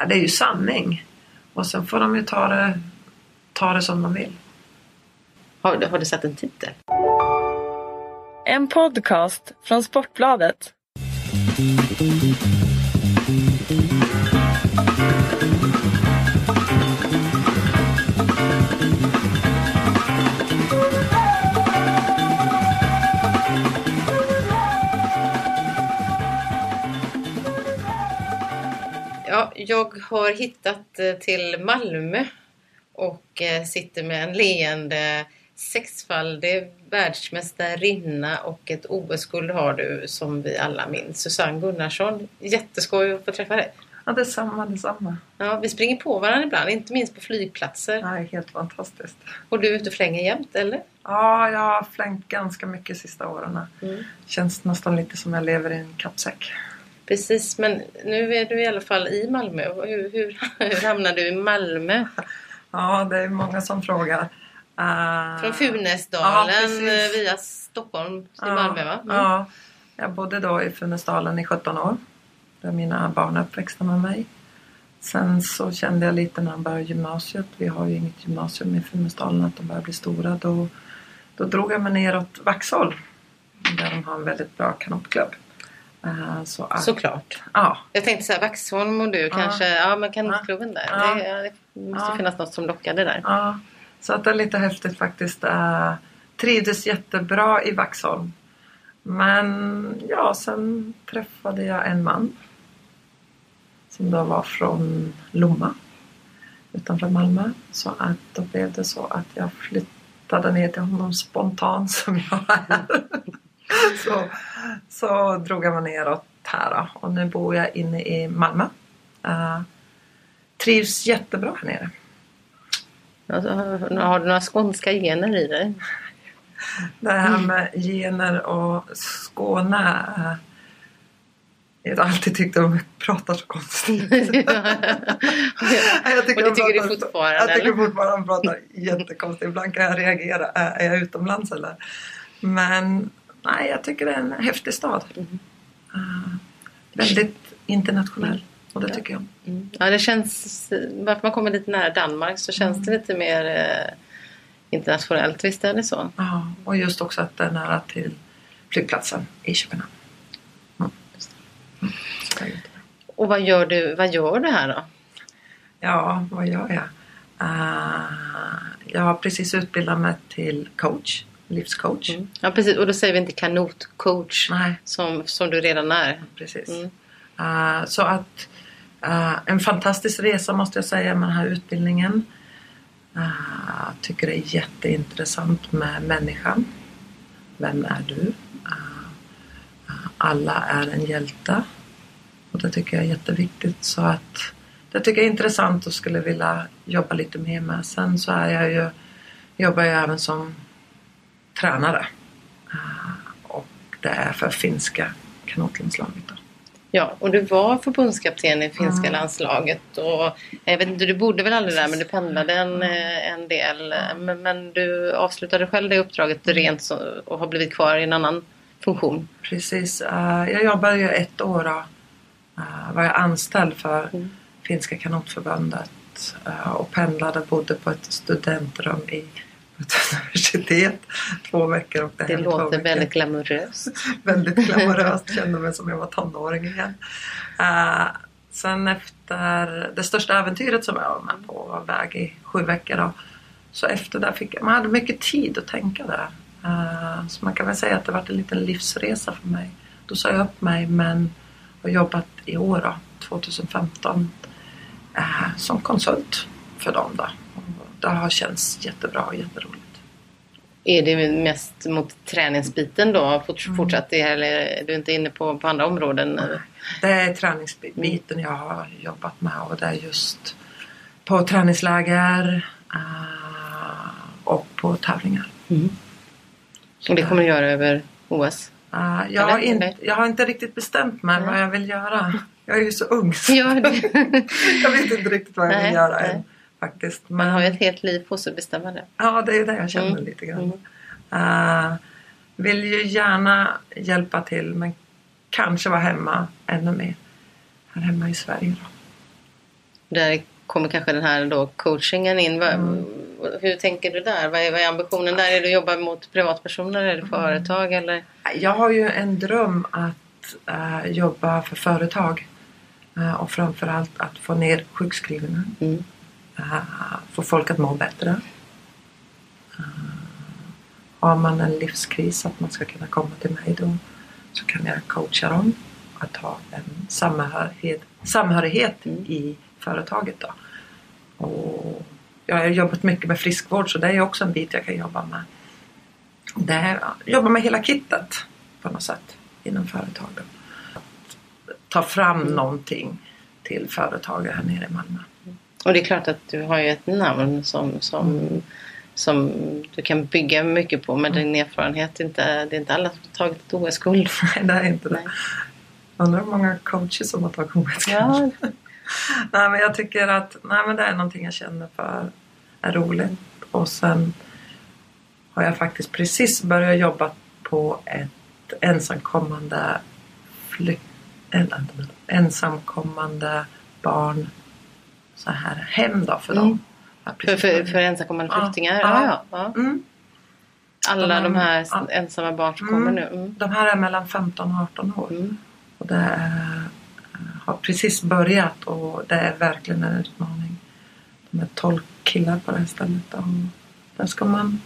ja, det är ju sanning. Och sen får de ju ta det, ta det som de vill. Har, du- har du satt en titel? En podcast från Sportbladet. Jag har hittat eh, till Malmö och eh, sitter med en leende sexfaldig världsmästarinna och ett OS-guld har du som vi alla minns. Susanne Gunnarsson. Jätteskoj att få träffa dig. Ja, detsamma, detsamma. Ja, vi springer på varandra ibland, inte minst på flygplatser. Är helt fantastiskt. Och du är ute och flänger jämt, eller? Ja, jag har flängt ganska mycket sista åren. Mm. Känns nästan lite som jag lever i en kappsäck. Precis, men nu är du i alla fall i Malmö. Hur, hur, hur hamnade du i Malmö? Ja, det är många som frågar. Eh, Från Ja, Funäsdalen precis. eh, via Stockholm till Malmö, va? Mm. Ja, jag bodde då i Funäsdalen i 17 år. Där mina barn är uppväxta med mig. Sen så kände jag lite när jag började gymnasiet. Vi har ju inget gymnasium i Funäsdalen att de börjar bli stora. Då, då drog jag mig neråt Vaxholm. Där de har en väldigt bra kanotklubb. Eh, så att, Såklart. Ja, Jag tänkte så här, Vaxholm och du kanske, ja men kanotklubben där. Det, det måste finnas något som lockade där. Ja, så att det är lite häftigt faktiskt. Uh, trivdes jättebra i Vaxholm. Men ja, sen träffade jag en man. Som då var från Lomma. Utanför Malmö. Så att då blev det så att jag flyttade ner till honom spontant som jag är. så, så drog jag mig neråt här då. Och nu bor jag inne i Malmö. Eh, trivs jättebra här nere. Alltså, har du några skånska gener i dig? Det här med gener och Skåne. eh, Jag har alltid tyckt att de pratar så konstigt. Jag Och det de tycker du fortfarande, Jag tycker fortfarande de pratar jättekonstigt. Ibland kan jag reagera. Är jag utomlands eller? Men nej, jag tycker det är en häftig stad. Mm. Eh, väldigt internationell. Och det Ja. tycker jag. Mm. Ja, det känns, varför man kommer lite nära Danmark så känns Mm. det lite mer eh, internationellt, visst är det så? Ja, och just också att det är nära till flygplatsen i Köpenhamn. Mm. Mm. Och vad gör du, vad gör du här då? Ja, vad gör jag? Eh, jag har precis utbildat mig till coach, livscoach. Mm. Ja precis, och då säger vi inte kanotcoach Nej, som, som du redan är. precis. Mm. Eh, så att eh, en fantastisk resa måste jag säga med den här utbildningen. Eh, Jag tycker det är jätteintressant med människan. Vem är du? Alla är en hjälte. Och det tycker jag är jätteviktigt. Så att det tycker jag är intressant och skulle vilja jobba lite mer med. Sen så är jag ju, jobbar jag även som tränare. Eh, Och det är för finska kanotlandslaget. Då. Ja, och du var förbundskapten i finska Mm. landslaget. Och jag vet inte, du bodde väl aldrig där men du pendlade en, eh, en del. Men, men du avslutade själv det uppdraget rent så, och har blivit kvar i en annan funktion. Precis. eh, jag jobbade ju ett år då. eh, var jag anställd för Mm. Finska kanotförbundet eh, och pendlade bodde på ett studentrum i universitet två veckor. Och Det låter väldigt glamoröst. väldigt glamoröst. Kände mig som jag var tonåring igen. Eh, sen efter det största äventyret som jag var med på var väg i sju veckor. Då. Så efter det fick jag, man hade mycket tid att tänka där. Eh, så man kan väl säga att det varit en liten livsresa för mig. Då sa jag upp mig men har jobbat i år då, 2015 eh, som konsult för dem. Då. Och Det har känts jättebra och jätteroligt. Är det mest mot träningsbiten då Mm. fortsatt det eller är du inte inne på, på andra områden? Det är träningsbiten jag har jobbat med och det är just på träningsläger eh, och på tävlingar. Och det kommer du göra över OS? Eh, jag, har inte, jag har inte riktigt bestämt mig Nej. vad jag vill göra. Jag är ju så ung så Ja, jag vet inte riktigt vad jag Nej, vill göra nej. än. Faktiskt. Man Men har ju ett helt liv på sig att bestämma det. ja, det är det jag känner Mm. lite grann. Eh, vill ju gärna hjälpa till men kanske vara hemma ännu mer. Här hemma i Sverige då. Där kommer kanske den här då coachingen in. Vad- Hur tänker du där? Vad är, vad är ambitionen där? Är det att jobba mot privatpersoner eller företag? Eller? Jag har ju en dröm att eh, jobba för företag. Eh, och framförallt att få ner sjukskrivningarna. Mm. Eh, Få folk att må bättre. Eh, har man en livskris att man ska kunna komma till mig då så kan jag coacha dem att ha en samhörighet, samhörighet Mm. i företaget. Då. Och jag har jobbat mycket med friskvård så det är också en bit jag kan jobba med. Det här, jobba med hela kittet på något sätt inom företagen. Att ta fram Mm. någonting till företagare här nere i Malmö. Och det är klart att du har ju ett namn som, som, som du kan bygga mycket på med din erfarenhet. Inte, det är inte alla som har tagit ett OS-guld. Nej, det är inte det. Undrar hur många coacher som har tagit OS Ja, Nej, men jag tycker att nej, men det är någonting jag känner för är roligt. Och sen har jag faktiskt precis börjat jobba på ett ensamkommande flyk, en, ensamkommande barn så här hem då för Mm. dem. Har för, för, för ensamkommande flyktingar? Ja. Ja. Ja, ja. Mm. Alla de här Ja. ensamma barn som kommer nu? Mm. De här är mellan 15 och 18 år. Mm. Och det är, har precis börjat och det är verkligen en utmaning. De är 12 killar på det här stället och där ska man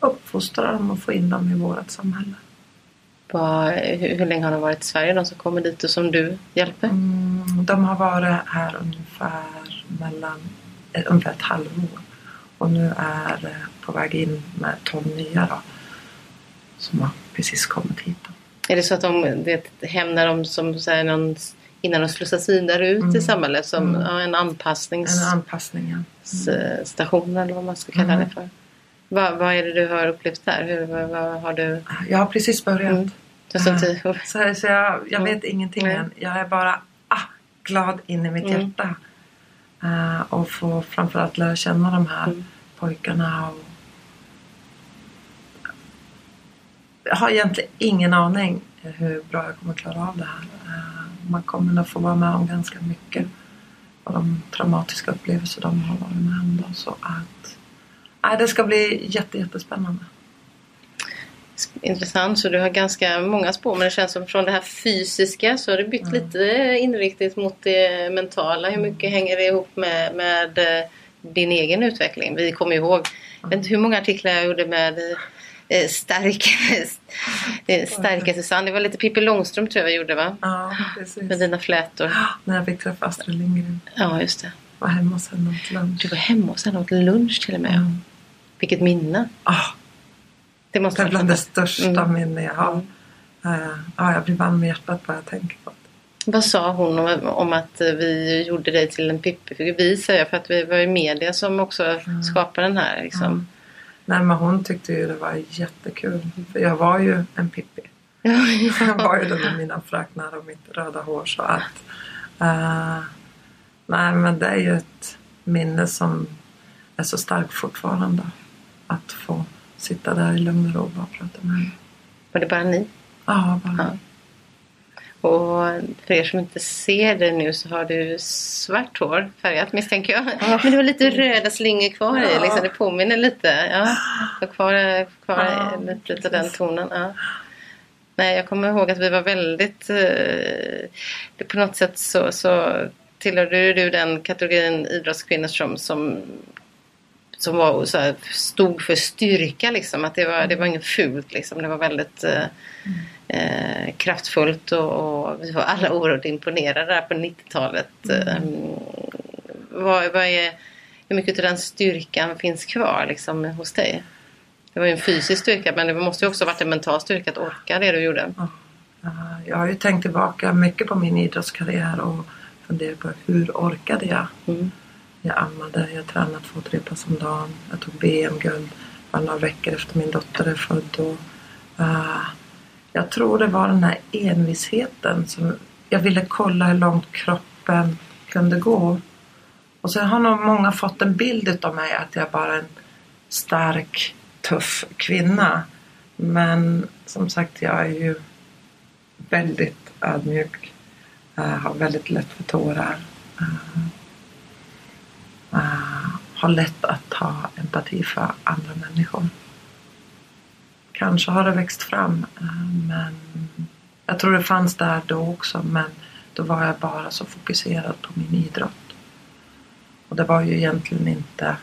uppfostra dem och få in dem i vårt samhälle. Hur, hur länge har de varit i Sverige, de som kommer dit och som du hjälper? Mm, de har varit här ungefär mellan eh, ungefär ett halvår och nu är eh, på väg in med 12 nya då, som har precis kommit hit. Då. Är det så att de, det är ett hem där de som så här, någon, innan de slussas vidare ut i Mm. samhället som Mm. ja, en anpassningsstation En anpassning. ja. eller vad man ska kalla Mm. det för? Vad, vad är det du har upplevt där? Hur, vad, vad har du... Jag har precis börjat. Mm. I- Så, så jag, jag Mm. vet ingenting än. Jag är bara ah, glad in i mitt Mm. hjärta. Eh, och få framförallt lära känna de här Mm. pojkarna. Och... Jag har egentligen ingen aning hur bra jag kommer klara av det här. Eh, man kommer nog få vara med om ganska mycket. Och de traumatiska upplevelser de har varit med om. Då, så att, nej, det ska bli jätte, jättespännande. Intressant, så du har ganska många spår men det känns som från det här fysiska så har du bytt Mm. lite inriktning mot det mentala. Hur mycket hänger det ihop med, med eh, din egen utveckling? Vi kommer ihåg, jag vet inte hur många artiklar jag gjorde med eh, stark, starka Susanne. Det var lite Pippi Långstrump tror jag vi gjorde va? Ja, precis. Med dina flätor. När jag fick träffa Astrid Lindgren. Ja just det. Var hemma hos henne åt lunch. Du var hemma hos henne och åt lunch till och med. Mm. Vilket minne. Ah, Det måste det är bland det största Mm. minne jag har. Eh, ja, jag blir varm i hjärtat bara jag tänker på det. Vad sa hon om, om att vi gjorde dig till en Pippi-figur? Vi säger jag för att vi var i media som också Mm. skapade den här. Liksom. Nej, men hon tyckte ju det var jättekul. För jag var ju en Pippi. Jag var ju den med mina fräknar och mitt röda hår. Så att, eh, nej, men det är ju ett minne som är så starkt fortfarande. Att få sitta där i lugn och ro och bara prata med henne. Var det bara ni? Ja, bara. Ja. Och för er som inte ser det nu så har du svart hår färgat misstänker jag. Ja. Men du har lite röda slingor kvar i. Ja. Liksom, det påminner lite. Ja. Har kvar, kvar Ja, lite av den tonen. Ja. Nej, jag kommer ihåg att vi var väldigt... Eh, på något sätt så, så tillhörde du den kategorin idrottskvinnor som, som, som var, så här, stod för styrka. Liksom. Att det var, det var inget fult. Liksom. Det var väldigt eh, eh, kraftfullt och, och vi var alla oerhört imponerade där på 90-talet. Eh, vad, vad är, hur mycket av den styrkan finns kvar liksom, hos dig? Det var ju en fysisk styrka men det måste ju också varit en mental styrka att orka det du gjorde. Eh, Jag har ju tänkt tillbaka mycket på min idrottskarriär och funderat på hur orkade jag? Mm. Jag ammade, jag tränade två, tre pass om dagen. Jag tog BM-guld bara några veckor efter min dotter är född. Och, uh, jag tror det var den här envisheten som jag ville kolla hur långt kroppen kunde gå. Och sen har nog många fått en bild av mig att jag bara är en stark, tuff kvinna. Men som sagt, jag är ju väldigt ödmjuk. Uh, har väldigt lätt för tårar. Uh, har lätt att ha empati för andra människor. Kanske har det växt fram eh, men jag tror det fanns där då också men då var jag bara så fokuserad på min idrott. Och det var ju egentligen inte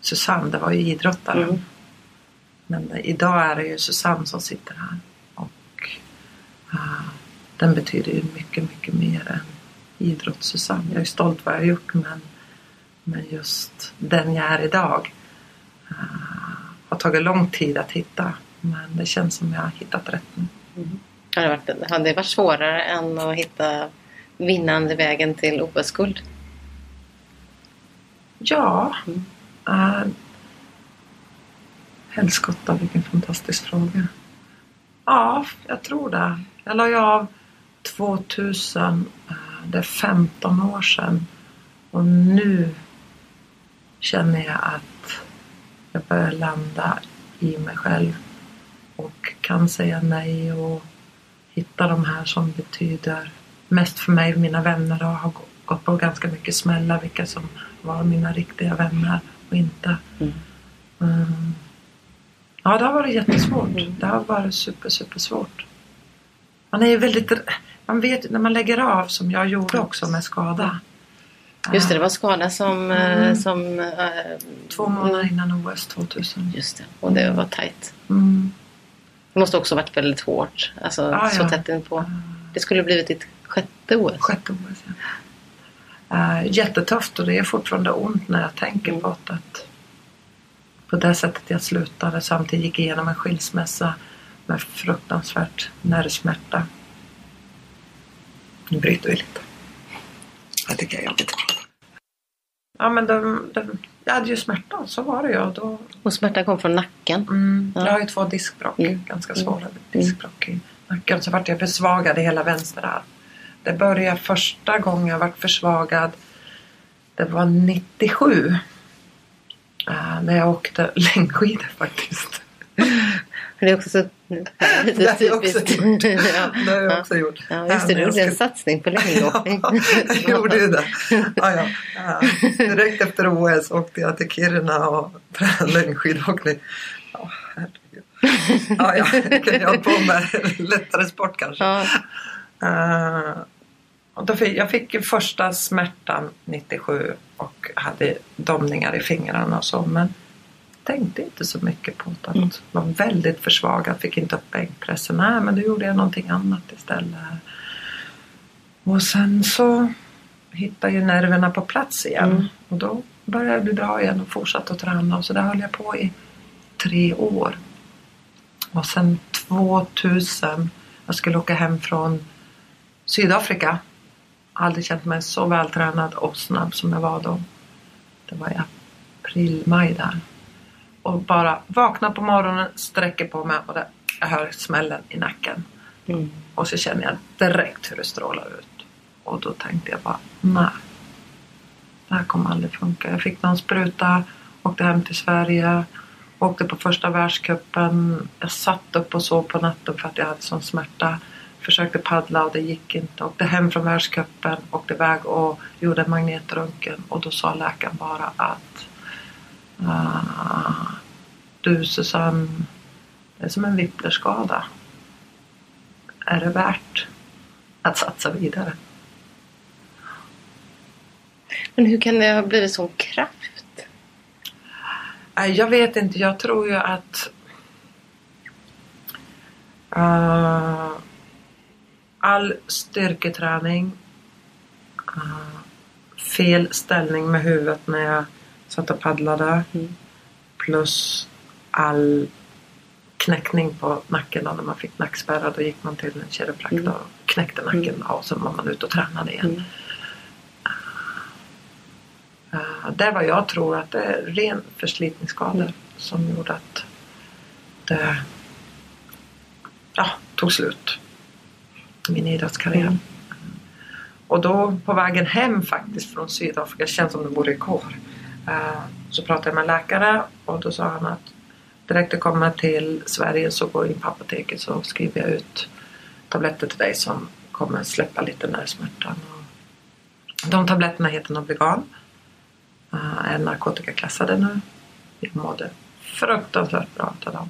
Susanne, det var ju idrottaren. Mm. Men idag är det ju Susanne som sitter här. Och uh, den betyder ju mycket, mycket mer än idrotts-Susanne. Jag är stolt vad jag har gjort men, men just den jag är idag uh, har tagit lång tid att hitta. Men det känns som jag har hittat rätt nu. Mm. Har det, varit, har det varit svårare än att hitta vinnande vägen till OS-guld? Ja. Mm. Uh, Helskotta, vilken fantastisk fråga. Ja, jag tror det. Jag la ju av 2000. eh, Det är 15 år sedan. Och nu känner jag att jag börjar landa i mig själv. Och kan säga nej och hitta de här som betyder mest för mig mina vänner och har gått på ganska mycket smällar. Vilka som var mina riktiga vänner och inte. Mm. Mm. Ja, det har varit jättesvårt. Det har varit super, super svårt. Man är ju väldigt... Man vet när man lägger av som jag gjorde också med skada. Just det, det var skada som... eh, Mm. som eh, Två månader innan OS 2000. Just det, och det var tajt. Mm. Det måste också varit väldigt hårt. Alltså Ja, så ja. tätt inpå. Det skulle blivit ditt sjätte OS. Sjätte OS, ja. Uh, jättetufft och det är fortfarande ont när jag tänker Mm. på att, att på det sättet jag slutade samtidigt gick igenom en skilsmässa med fruktansvärt nervsmärta. Nu bryter vi lite. Jag tycker jag är jobbigt. Ja men de, de, jag hade ju smärta, så var det ju. Då, Och smärtan kom från nacken. mm, Ja. Jag har ju två diskbråck, Mm. ganska Mm. svåra diskbråck i nacken. Så vart jag försvagad i hela vänster arm. Det började första gången jag vart försvagad. Det var 97. Uh, när jag åkte längdskidor faktiskt. Det är också så Det har jag också gjort. ja. Det har jag Ja. också gjort. Ja, just det. Du gjorde en satsning på längdåkning. Ja, jag gjorde ju det. Ja, ja. Ja, direkt efter OS åkte jag till Kiruna och tränade längdskidåkning. Ja, herregud. Ja, ja, jag kunde hålla på med lättare sport kanske. Ja. Och då fick, jag fick första smärtan 97 och hade domningar i fingrarna och så men tänkte inte så mycket på det. Mm. Var väldigt försvagad, fick inte upp bänkpressen. Nej men då gjorde jag någonting annat istället. Och sen så hittade ju nerverna på plats igen Mm. och då började jag bli bra igen och fortsatte att träna och så där höll jag på i tre år. Och sen 2000, jag skulle åka hem från Sydafrika. Aldrig känt mig så vältränad och snabb som jag var då. Det var i april, maj där. Och bara vakna på morgonen, sträcker på mig och det, jag hör smällen i nacken. Mm. Och så känner jag direkt hur det strålar ut. Och då tänkte jag bara, nej. Det här kommer aldrig funka. Jag fick någon spruta, åkte hem till Sverige, åkte på första världscupen. Jag satt upp och sov på natten för att jag hade sån smärta. Försökte paddla och det gick inte. Åkte hem från världscupen, åkte iväg och gjorde en magnetröntgen. Och då sa läkaren bara att du Susanne, det är som en vipplerskada. Är det värt att satsa vidare? Men hur kan det ha blivit sån kraft? Nej, Jag vet inte. Jag tror ju att eh, all styrketräning, eh, fel ställning med huvudet när jag satt och paddlade Mm. plus all knäckning på nacken då när man fick nackspärrar. Då gick man till en kiropraktor Mm. och knäckte nacken då, och sen var man ute och tränade igen. Mm. Uh, det är vad jag tror att det är ren förslitningsskador Mm. som gjorde att det ja, tog slut. Min idrottskarriär. Mm. Och då på vägen hem faktiskt från Sydafrika, känns som det vore igår. Uh, så pratade jag med läkare och då sa han att direkt du kommer till Sverige så går in på apoteket så skriver jag ut tabletter till dig som kommer släppa lite nervsmärtan. Och de tabletterna heter Nobligan. Uh, är narkotikaklassade nu. Jag mådde fruktansvärt bra av dem.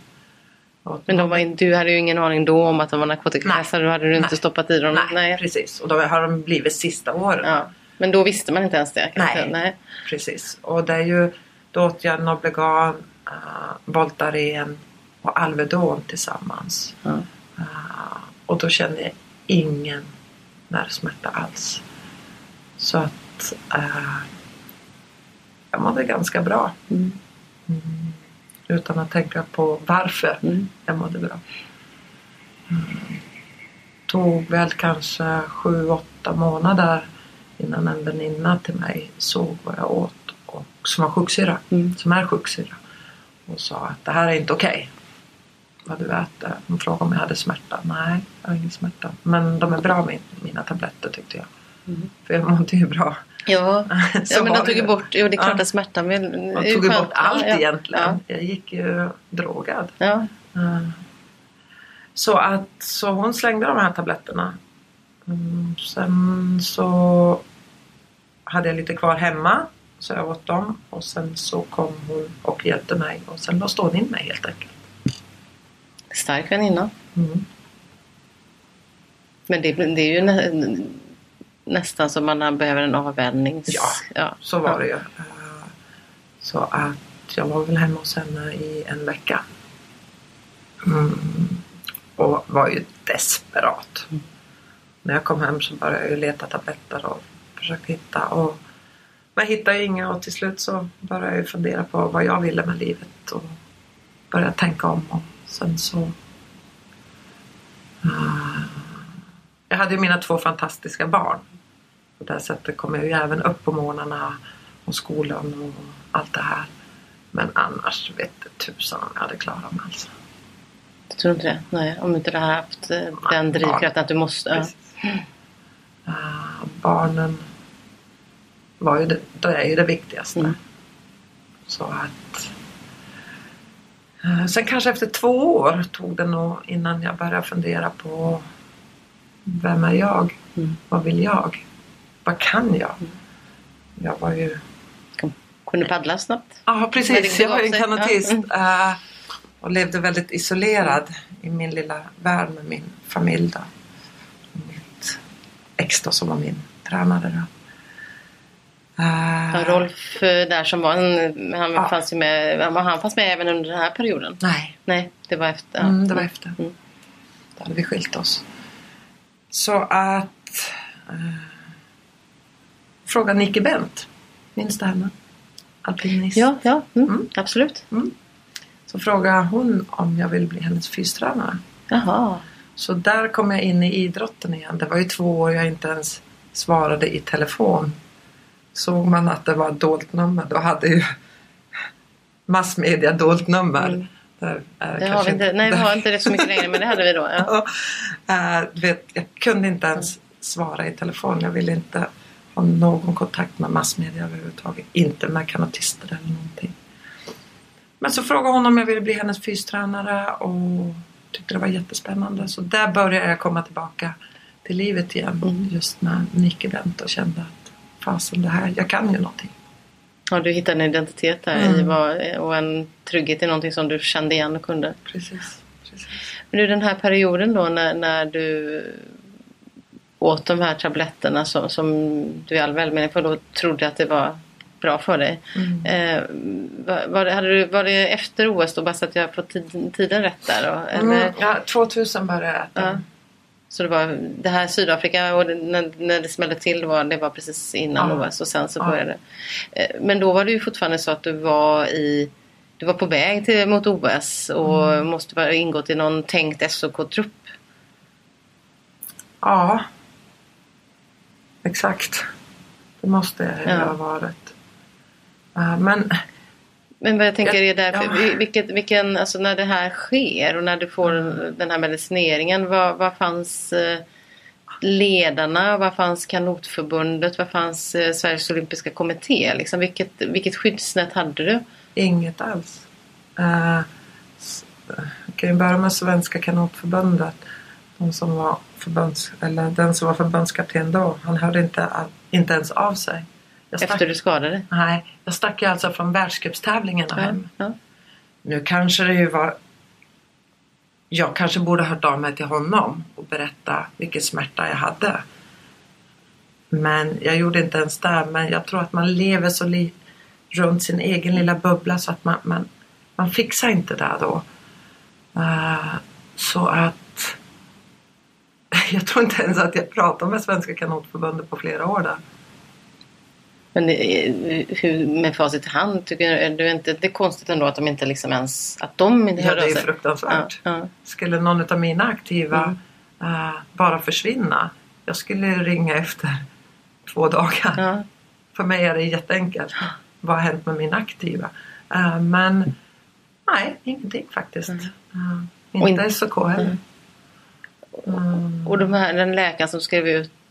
Men de var, du hade ju ingen aning då om att de var narkotikaklassade. Då hade du inte Nej. stoppat i dem. Nej, precis. Och då har de blivit sista åren. Ja. Men då visste man inte ens det? Nej. Nej. Precis. Och det är ju, då åt jag Noblegan, uh, Voltaren och Alvedon tillsammans. Ja. Uh, och då kände jag ingen nervsmärta alls. Så att uh, jag mådde ganska bra. Mm. Mm. Utan att tänka på varför Mm. jag mådde bra. Mm. Tog väl kanske sju, åtta månader innan en väninna till mig såg vad jag åt och som var sjuksyra, Mm. som är sjuksyra och sa att det här är inte okej. Vad du äter. Hon frågade om jag hade smärta. Nej, jag har ingen smärta. Men de är bra min, mina tabletter tyckte jag. Mm. För jag mådde ju bra. Ja, ja men de tog ju bort, jo det är klart Ja. att smärtan vill... Man tog ju bort allt egentligen. Jag gick ju drogad. Ja. Eh, Så att så hon slängde de här tabletterna. Mm, sen så hade jag lite kvar hemma. Så jag åt dem och sen så kom hon och hjälpte mig och sen låste hon in mig helt enkelt. Stark väninna. Mm. Men det, det är ju nä, nästan som man behöver en avvänjnings... Ja, ja. Så var det ju. Eh, Så att jag var väl hemma hos henne i en vecka. Mm. Och var ju desperat. Mm. När jag kom hem så började jag leta tabletter och försökte hitta. Och men jag hittade inga och till slut så började jag fundera på vad jag ville med livet. Och började tänka om. Och sen så... eh, jag hade ju mina två fantastiska barn. På det sättet kom jag ju även upp på morgnarna och skolan och allt det här. Men annars vet det tusan om jag hade klarat mig alltså. Jag tror inte det. Nej, om inte du hade haft eh, den drivkraften att du måste... Ja. Eh, barnen var ju det, det är ju det viktigaste. Mm. Så att... eh, sen kanske efter två år tog det nog innan jag började fundera på vem är jag? Mm. Vad vill jag? Vad kan jag? Jag var ju Kunde paddla snabbt. Ja precis, jag var ju kanotist. Ja. eh, och levde väldigt isolerad i min lilla värld med min familj. Då. Mitt ex då, som var min tränare. Då. Ja, Rolf eh, där som var han Ja. fanns ju med, han han fanns med även under den här perioden. Nej, Nej, det var efter. ja. mm, det var efter. Mm. Då hade vi skilt oss. Så att... Uh, fråga Nicky Bent. Minns du henne? Alpinist. Ja, ja mm, Mm. absolut. Så frågade hon om jag vill bli hennes fystränare. Jaha. Så där kom jag in i idrotten igen. Det var ju två år jag inte ens svarade i telefon. Såg man att det var ett dolt nummer då hade ju massmedia dolt nummer. Mm. Där är Det har vi inte, nej, vi har inte det så mycket längre men det hade vi då. Ja. Eh, du vet, jag kunde inte ens svara i telefon. Jag ville inte ha någon kontakt med massmedia överhuvudtaget. Inte med kanotister eller någonting. Men så frågade hon om jag ville bli hennes fystränare och tyckte det var jättespännande. Så där började jag komma tillbaka till livet igen. Mm. Just när Nicke vänt och kände att fasen det här, jag kan ju någonting. Ja, du hittade en identitet där i Mm. vad, och en trygghet i någonting som du kände igen och kunde. Precis. Precis. Men du, den här perioden då när, när du åt de här tabletterna som, som du i all välmening för då trodde att det var bra för dig. Mm. Eh, var, var, det, hade du, var det efter OS då bara så att jag fått tid, tiden rätt där? Då? Mm, ja, 2000 började jag äta. Ja. Så det var det här Sydafrika och det, när, när det smällde till var, det var precis innan Ja. OS och sen så Ja. började det. Eh, Men då var det ju fortfarande så att du var i du var på väg till, mot OS och Mm. måste ha ingått i någon tänkt SOK-trupp. Ja. Exakt. Det måste jag Ja. ha varit. Ja, men Men vad jag tänker är därför, ja. vil- vilket, vilken, alltså när det här sker och när du får den här medicineringen, vad, vad fanns eh, ledarna, vad fanns kanotförbundet, vad fanns eh, Sveriges olympiska kommitté? Liksom, vilket, vilket skyddsnät hade du? inget alls. Uh, jag kan ju börja med Svenska kanotförbundet. De som var förbunds, eller den som var förbundskapten då, han hörde inte, inte ens av sig. Stack, Efter du skadade? nej, jag stack ju alltså från världscupstävlingarna Ja. hem. Ja. Nu kanske det ju var... Jag kanske borde ha hört av mig till honom och berätta vilken smärta jag hade. Men jag gjorde inte ens det. Men jag tror att man lever så li- runt sin egen lilla bubbla så att man, man, man fixar inte det då. Eh, så att... Jag tror inte ens att jag pratade med Svenska kanotförbundet på flera år där. Men det- hur, med facit i hand, tycker du inte det är konstigt ändå att de inte liksom ens... Att de inte Ja, det är fruktansvärt. Ja, ja. Skulle någon av mina aktiva eh, bara försvinna, jag skulle ringa efter två dagar. Ja. För mig är det jätteenkelt. Vad har hänt med min aktiva? Eh, men nej, ingenting faktiskt. Mm. Eh, Och inte in- SOK heller. Mm. Och de här, den läkaren som skrev ut eh,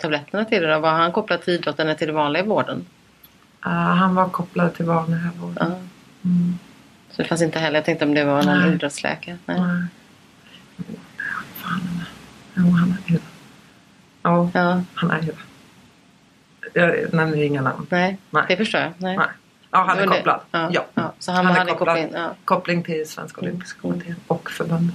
tabletterna till dig, då, var han kopplad till idrotten eller till den vanliga vården? Eh, han var kopplad till vanliga vården. Ja. Mm. Så det fanns inte heller, jag tänkte om det var någon Nej. idrottsläkare? Nej. Nej. Fan, jo, han är ju Ja, Ja, han är ju Jag nämner inga namn. nej, Nej. det förstår jag. Nej. Nej. Ja, han Det är det. kopplad. Ja. Ja. Så han, Han är hade kopplad. koppling? Ja. Koppling till Svenska Olympiska Kommittén och förbundet.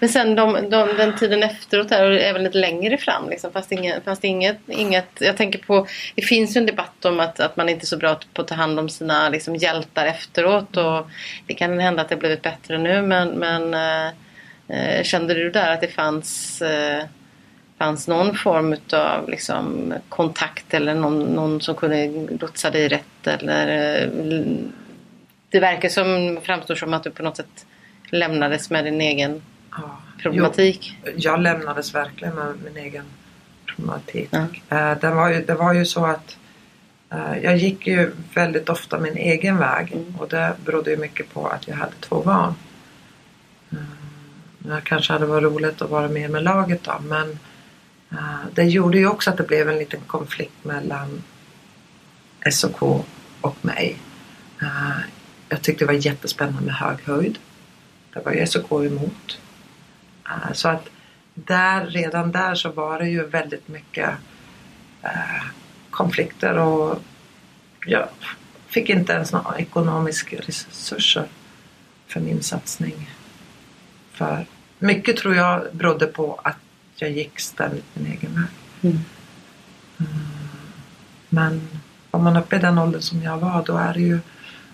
Men sen de, de, den tiden efteråt här, och även lite längre fram, liksom, fast, inget, fast inget, inget... Jag tänker på, det finns ju en debatt om att, att man inte är så bra på att ta hand om sina liksom, hjältar efteråt. Och det kan hända att det har blivit bättre nu men, men eh, eh kände du där att det fanns, eh, fanns någon form av liksom, kontakt eller någon, någon som kunde lotsa dig rätt? Eller, eh, det verkar som, framstår som att du på något sätt lämnades med din egen Ja. problematik. Jo, jag lämnades verkligen med min egen problematik. Ja. Eh, det, var ju, det var ju så att eh, jag gick ju väldigt ofta min egen väg Mm. och det berodde ju mycket på att jag hade två barn. Eh, det kanske hade varit roligt att vara mer med laget då men det gjorde ju också att det blev en liten konflikt mellan SOK och mig. Jag tyckte det var jättespännande med hög höjd. Det var ju SOK emot. Så att där, redan där så var det ju väldigt mycket eh, konflikter och jag fick inte ens några ekonomiska resurser för min satsning. För mycket tror jag berodde på att jag gick ständigt min egen väg. Mm. Men om man är uppe i den åldern som jag var då är det ju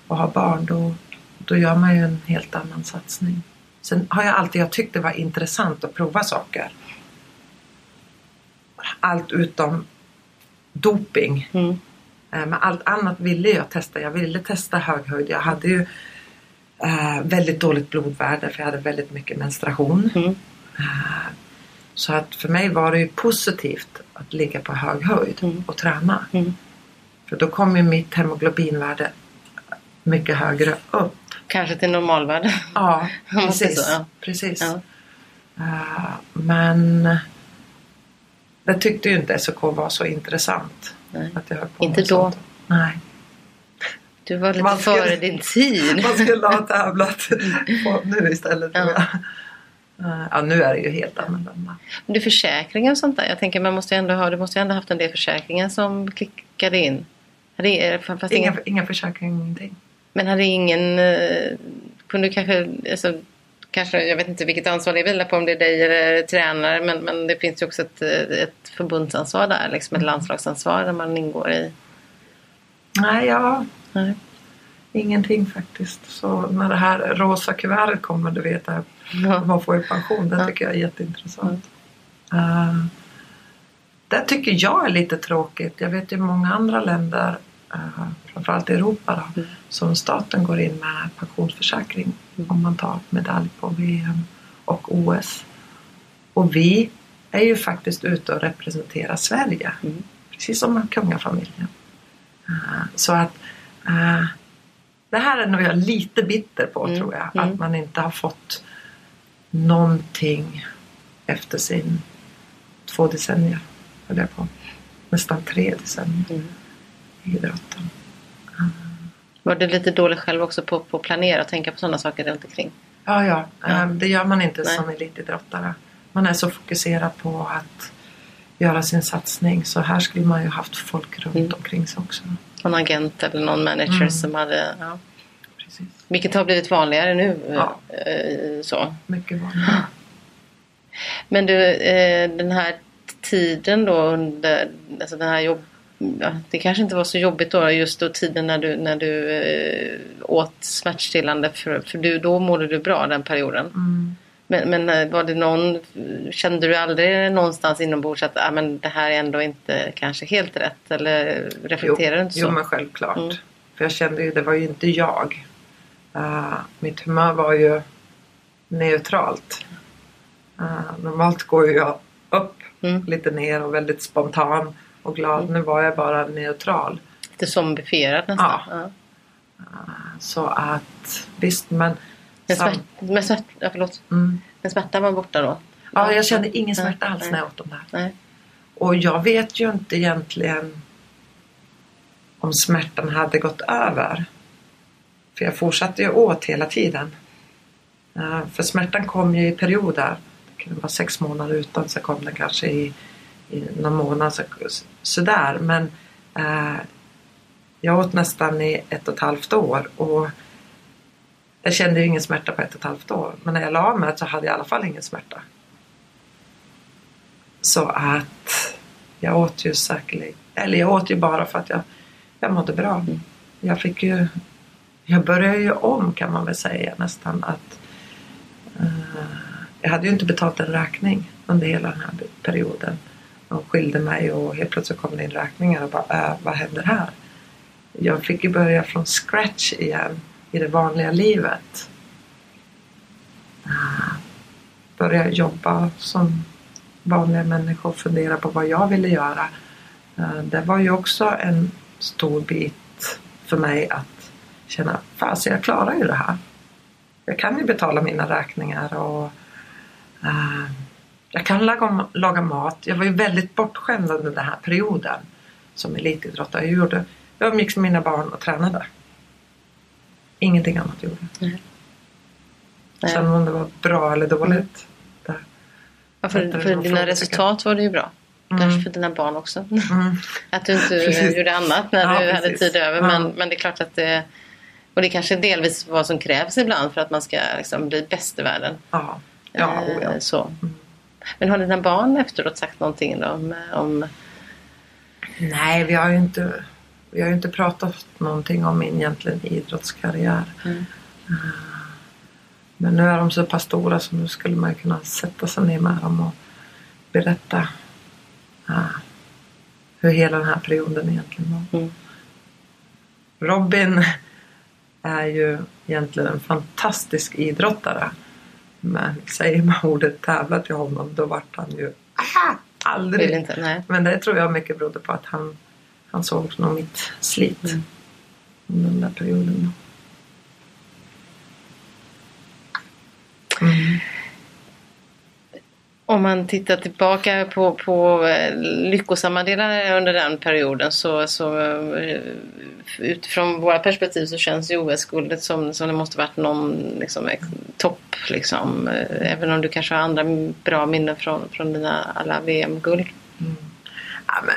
och har barn då, då gör man ju en helt annan satsning. Sen har jag alltid jag tyckt det var intressant att prova saker. Allt utom doping. Mm. Eh, Men allt annat ville jag testa. Jag ville testa höghöjd. Jag hade ju eh, väldigt dåligt blodvärde för jag hade väldigt mycket menstruation. Mm. Eh, så att för mig var det ju positivt att ligga på hög höjd Mm. och träna. Mm. För då kom ju mitt hemoglobinvärde mycket högre upp. Kanske till normalvärde. Ja, precis. så, ja. precis. Ja. Eh, men det tyckte ju inte SOK var så intressant. Nej. Att jag höll på Inte då. sånt. Nej. Du var lite Man skulle- före din tid. Man skulle ha tävlat på nu istället. Ja. Eh, Ja, nu är det ju helt annorlunda. Men du försäkringar och sånt där. Jag tänker man måste ändå ha, du måste ju ändå haft en del försäkringar som klickade in. Fast Inga, inga försäkringar, ingenting. Men hade ingen... eh, Kunde kanske... Alltså, kanske, jag vet inte vilket ansvar det vilar på, om det är dig eller tränare. Men, men det finns ju också ett, eh, ett förbundsansvar där. Liksom ett landslagsansvar där man ingår i. Nej, ja, Nej. ingenting faktiskt. Så när det här rosa kuvertet kommer, du vet, att Ja. man får i pension. Det Ja. tycker jag är jätteintressant. Uh, det tycker jag är lite tråkigt. Jag vet ju många andra länder, framförallt i Europa, då, Mm. som staten går in med pensionsförsäkring Mm. om man tar medalj på VM och OS. Och vi är ju faktiskt ute och representerar Sverige. Mm. Precis som kungafamiljen. Uh, så att uh, det här är nog jag lite bitter på Mm, tror jag. mm. Att man inte har fått någonting efter sin två decennier. Höll jag på. Nästan tre decennier Mm. idrotten. Var du lite dålig själv också på, på att planera och tänka på sådana saker runt omkring? Ja, ja. Ja. Eh, Det gör man inte Nej. som elitidrottare. Man är så fokuserad på att göra sin satsning. Så här skulle man ju haft folk runt Mm. omkring sig också. Någon agent eller någon manager Mm. som hade... Ja. Precis. Vilket har blivit vanligare nu. Ja. eh, Så. Mycket vanligt. Men du, eh, den här tiden då under alltså den här jobb... Ja, det kanske inte var så jobbigt då just då tiden när du, när du eh, åt smärtstillande för, för du, då mådde du bra den perioden. Mm. Men, men eh, var det någon, kände du aldrig någonstans inombords att ah, men det här är ändå inte kanske helt rätt? Eller reflekterar du inte så? Jo men självklart. Mm. För jag kände ju, det var ju inte jag. Uh, mitt humör var ju neutralt. Uh, normalt går ju jag upp Mm. lite ner och väldigt spontan och glad. Nu var jag bara neutral. Lite zombifierad nästan. Ja. Ja. Så att visst men... Men, smärt, men, smärt, ja, förlåt. mm. men smärtan var borta då? Ja, jag kände ingen smärta alls nej. när jag åt dem där. Nej. Och jag vet ju inte egentligen om smärtan hade gått över. För jag fortsatte ju åt hela tiden. Eh, för smärtan kom ju i perioder. Det kunde vara sex månader utan så kom den kanske i, i någon månad så, sådär. Men eh, jag åt nästan i ett och ett halvt år och jag kände ju ingen smärta på ett och ett halvt år. Men när jag la mig så hade jag i alla fall ingen smärta. Så att jag åt ju säkerligen, eller jag åt ju bara för att jag, jag mådde bra. Jag fick ju, jag började ju om kan man väl säga nästan att eh, jag hade ju inte betalt en räkning under hela den här perioden. De skilde mig och helt plötsligt kom det in räkningar och bara, äh, vad händer här? Jag fick ju börja från scratch igen i det vanliga livet. Ah, börja jobba som vanliga människor fundera på vad jag ville göra. Eh, det var ju också en stor bit för mig att känna, fasen jag klarar ju det här. Jag kan ju betala mina räkningar och eh, jag kan laga, laga mat. Jag var ju väldigt bortskämd under den här perioden som elitidrottare. Jag, gjorde, jag umgicks med mina barn och tränade. Ingenting annat gjorde jag. Nej. Nej. Sen om det var bra eller dåligt. Där. Ja, för, för det som dina resultat var det ju bra. Mm. Kanske för dina barn också. Mm. Att du inte Precis. gjorde annat när Ja, du hade precis. tid över. Ja. Men, men det är klart att det... Och det är kanske delvis vad som krävs ibland för att man ska liksom bli bäst i världen. Ja, ja, Eh, oh ja. Så. Mm. Men har dina barn efteråt sagt någonting om, om Nej, vi har ju inte, vi har inte pratat någonting om min egentligen idrottskarriär. Mm. Eh, Men nu är de så pass stora så nu skulle man kunna sätta sig ner med dem och berätta eh, hur hela den här perioden egentligen var. Mm. Robin är ju egentligen en fantastisk idrottare. Men säger man ordet tävla till honom då vart han ju ah, aldrig inte? Men det tror jag mycket berodde på att han, han såg nog mitt slit Mm. under den där perioden. Mm. Om man tittar tillbaka på, på eh, lyckosamma delar under den perioden så, så eh, utifrån våra perspektiv så känns ju OS-guldet som, som det måste varit någon liksom, eh, topp. Liksom. Även om du kanske har andra bra minnen från, från dina alla VM-guld. Mm. Ja, men,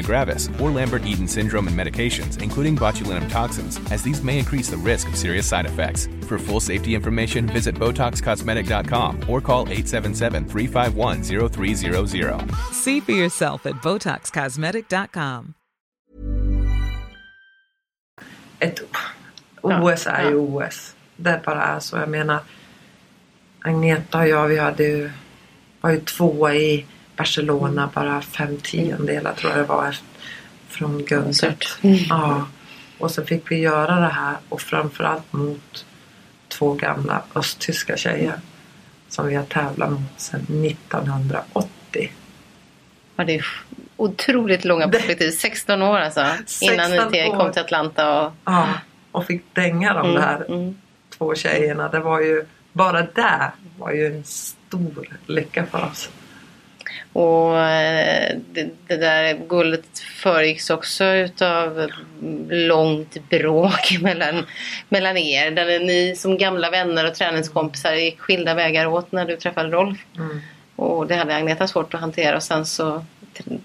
gravis, or Lambert-Eaton syndrome and medications, including botulinum toxins, as these may increase the risk of serious side effects. For full safety information, visit BotoxCosmetic.com or call 877-351-0300. See for yourself at BotoxCosmetic.com. ett Ja, OS är ju ja. OS. Det bara är så. Jag menar Agneta och jag vi hade ju, var ju tvåa i Barcelona bara fem tiondelar tror jag det var från guldet. Surt. Ja. Och så fick vi göra det här och framförallt mot två gamla östtyska tjejer som vi har tävlat mot sedan 1980. Ja, det är otroligt långa perspektiv. 16 år alltså. Innan 16 ni år. kom till Atlanta. Och... Ja, och fick dänga de Mm, där mm. två tjejerna. Det var ju, bara det var ju en stor lycka för oss. Och eh, det, det där guldet föregicks också utav långt bråk mellan, mellan er. Där ni som gamla vänner och träningskompisar gick skilda vägar åt när du träffade Rolf. Mm. Och det hade Agneta svårt att hantera och sen så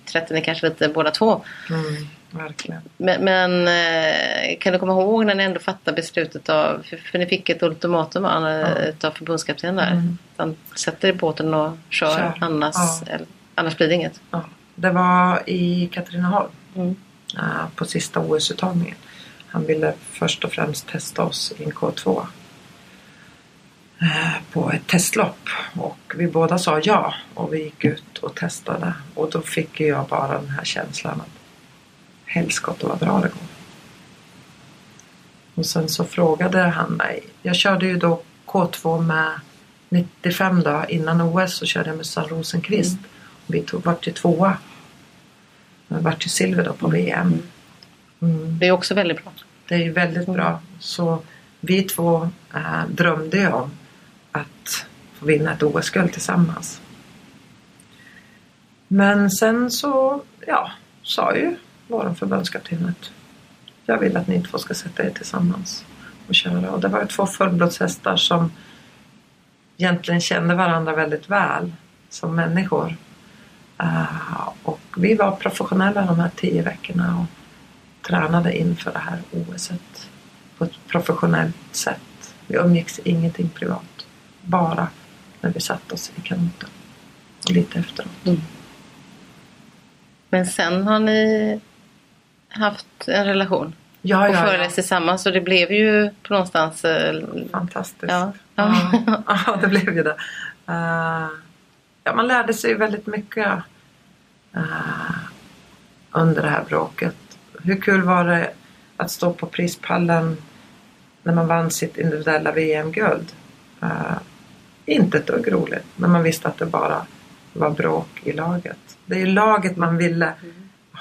trätte ni kanske lite båda två. Mm, verkligen. Men, men eh, kan du komma ihåg när ni ändå fattade beslutet av, för, för ni fick ett ultimatum Ja. utav förbundskaptenen där. Mm. Han sätter i båten och kör, Kör. Annars, Ja. eller, annars blir det inget. Ja. Det var i Katrineholm Mm. eh, på sista OS-uttagningen. Han ville först och främst testa oss i en K2 eh, på ett testlopp och vi båda sa ja och vi gick ut och testade och då fick jag bara den här känslan att helskotta vad bra det går. Och sen så frågade han mig. Jag körde ju då K2 med 95 då innan OS så körde jag med Susanne Rosenqvist. Vi tog vart ju tvåa. Men vart ju silver då på VM. Mm. Det är också väldigt bra. Det är ju väldigt bra. Så vi två äh, drömde ju om att få vinna ett OS-guld tillsammans. Men sen så, ja, sa ju vår förbundskapten att jag vill att ni två ska sätta er tillsammans och köra. Och det var ju två fullblodshästar som egentligen kände varandra väldigt väl som människor. Eh, och vi var professionella de här tio veckorna och tränade inför det här OSet på ett professionellt sätt. Vi umgicks ingenting privat. Bara när vi satt oss i kanoten. Och lite efteråt. Mm. Men sen har ni haft en relation Ja, och ja, föreläst tillsammans och det blev ju på någonstans eh, Fantastiskt. Ja. Ja. ja, det blev ju det. Eh, ja, man lärde sig väldigt mycket eh, under det här bråket. Hur kul var det att stå på prispallen när man vann sitt individuella VM-guld? Eh, inte ett dugg roligt, men man visste att det bara var bråk i laget. Det är ju laget man ville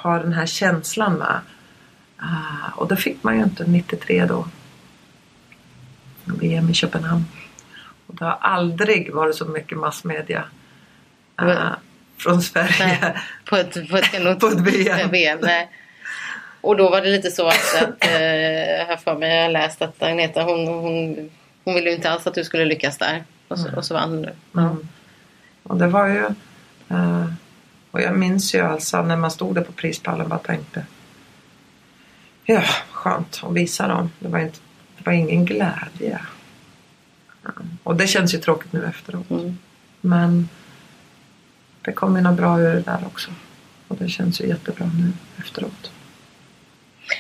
ha den här känslan med. Eh, och det fick man ju inte 93 då. VM i Köpenhamn. Och det har aldrig varit så mycket massmedia eh, Men- från Sverige. Nej, på ett, på ett, På ett VM. VM nej. Och då var det lite så att, att eh, har för mig, jag har läst att Agneta hon, hon, hon ville ju inte alls att du skulle lyckas där. Och så, och så vann du. Mm. Och det var ju... eh, och jag minns ju alltså när man stod där på prispallen bara tänkte Ja, skönt att visa dem. Det var, inte, det var ingen glädje. Och det känns ju tråkigt nu efteråt. Mm. Men det kom ju något bra ur det där också. Och det känns ju jättebra nu efteråt.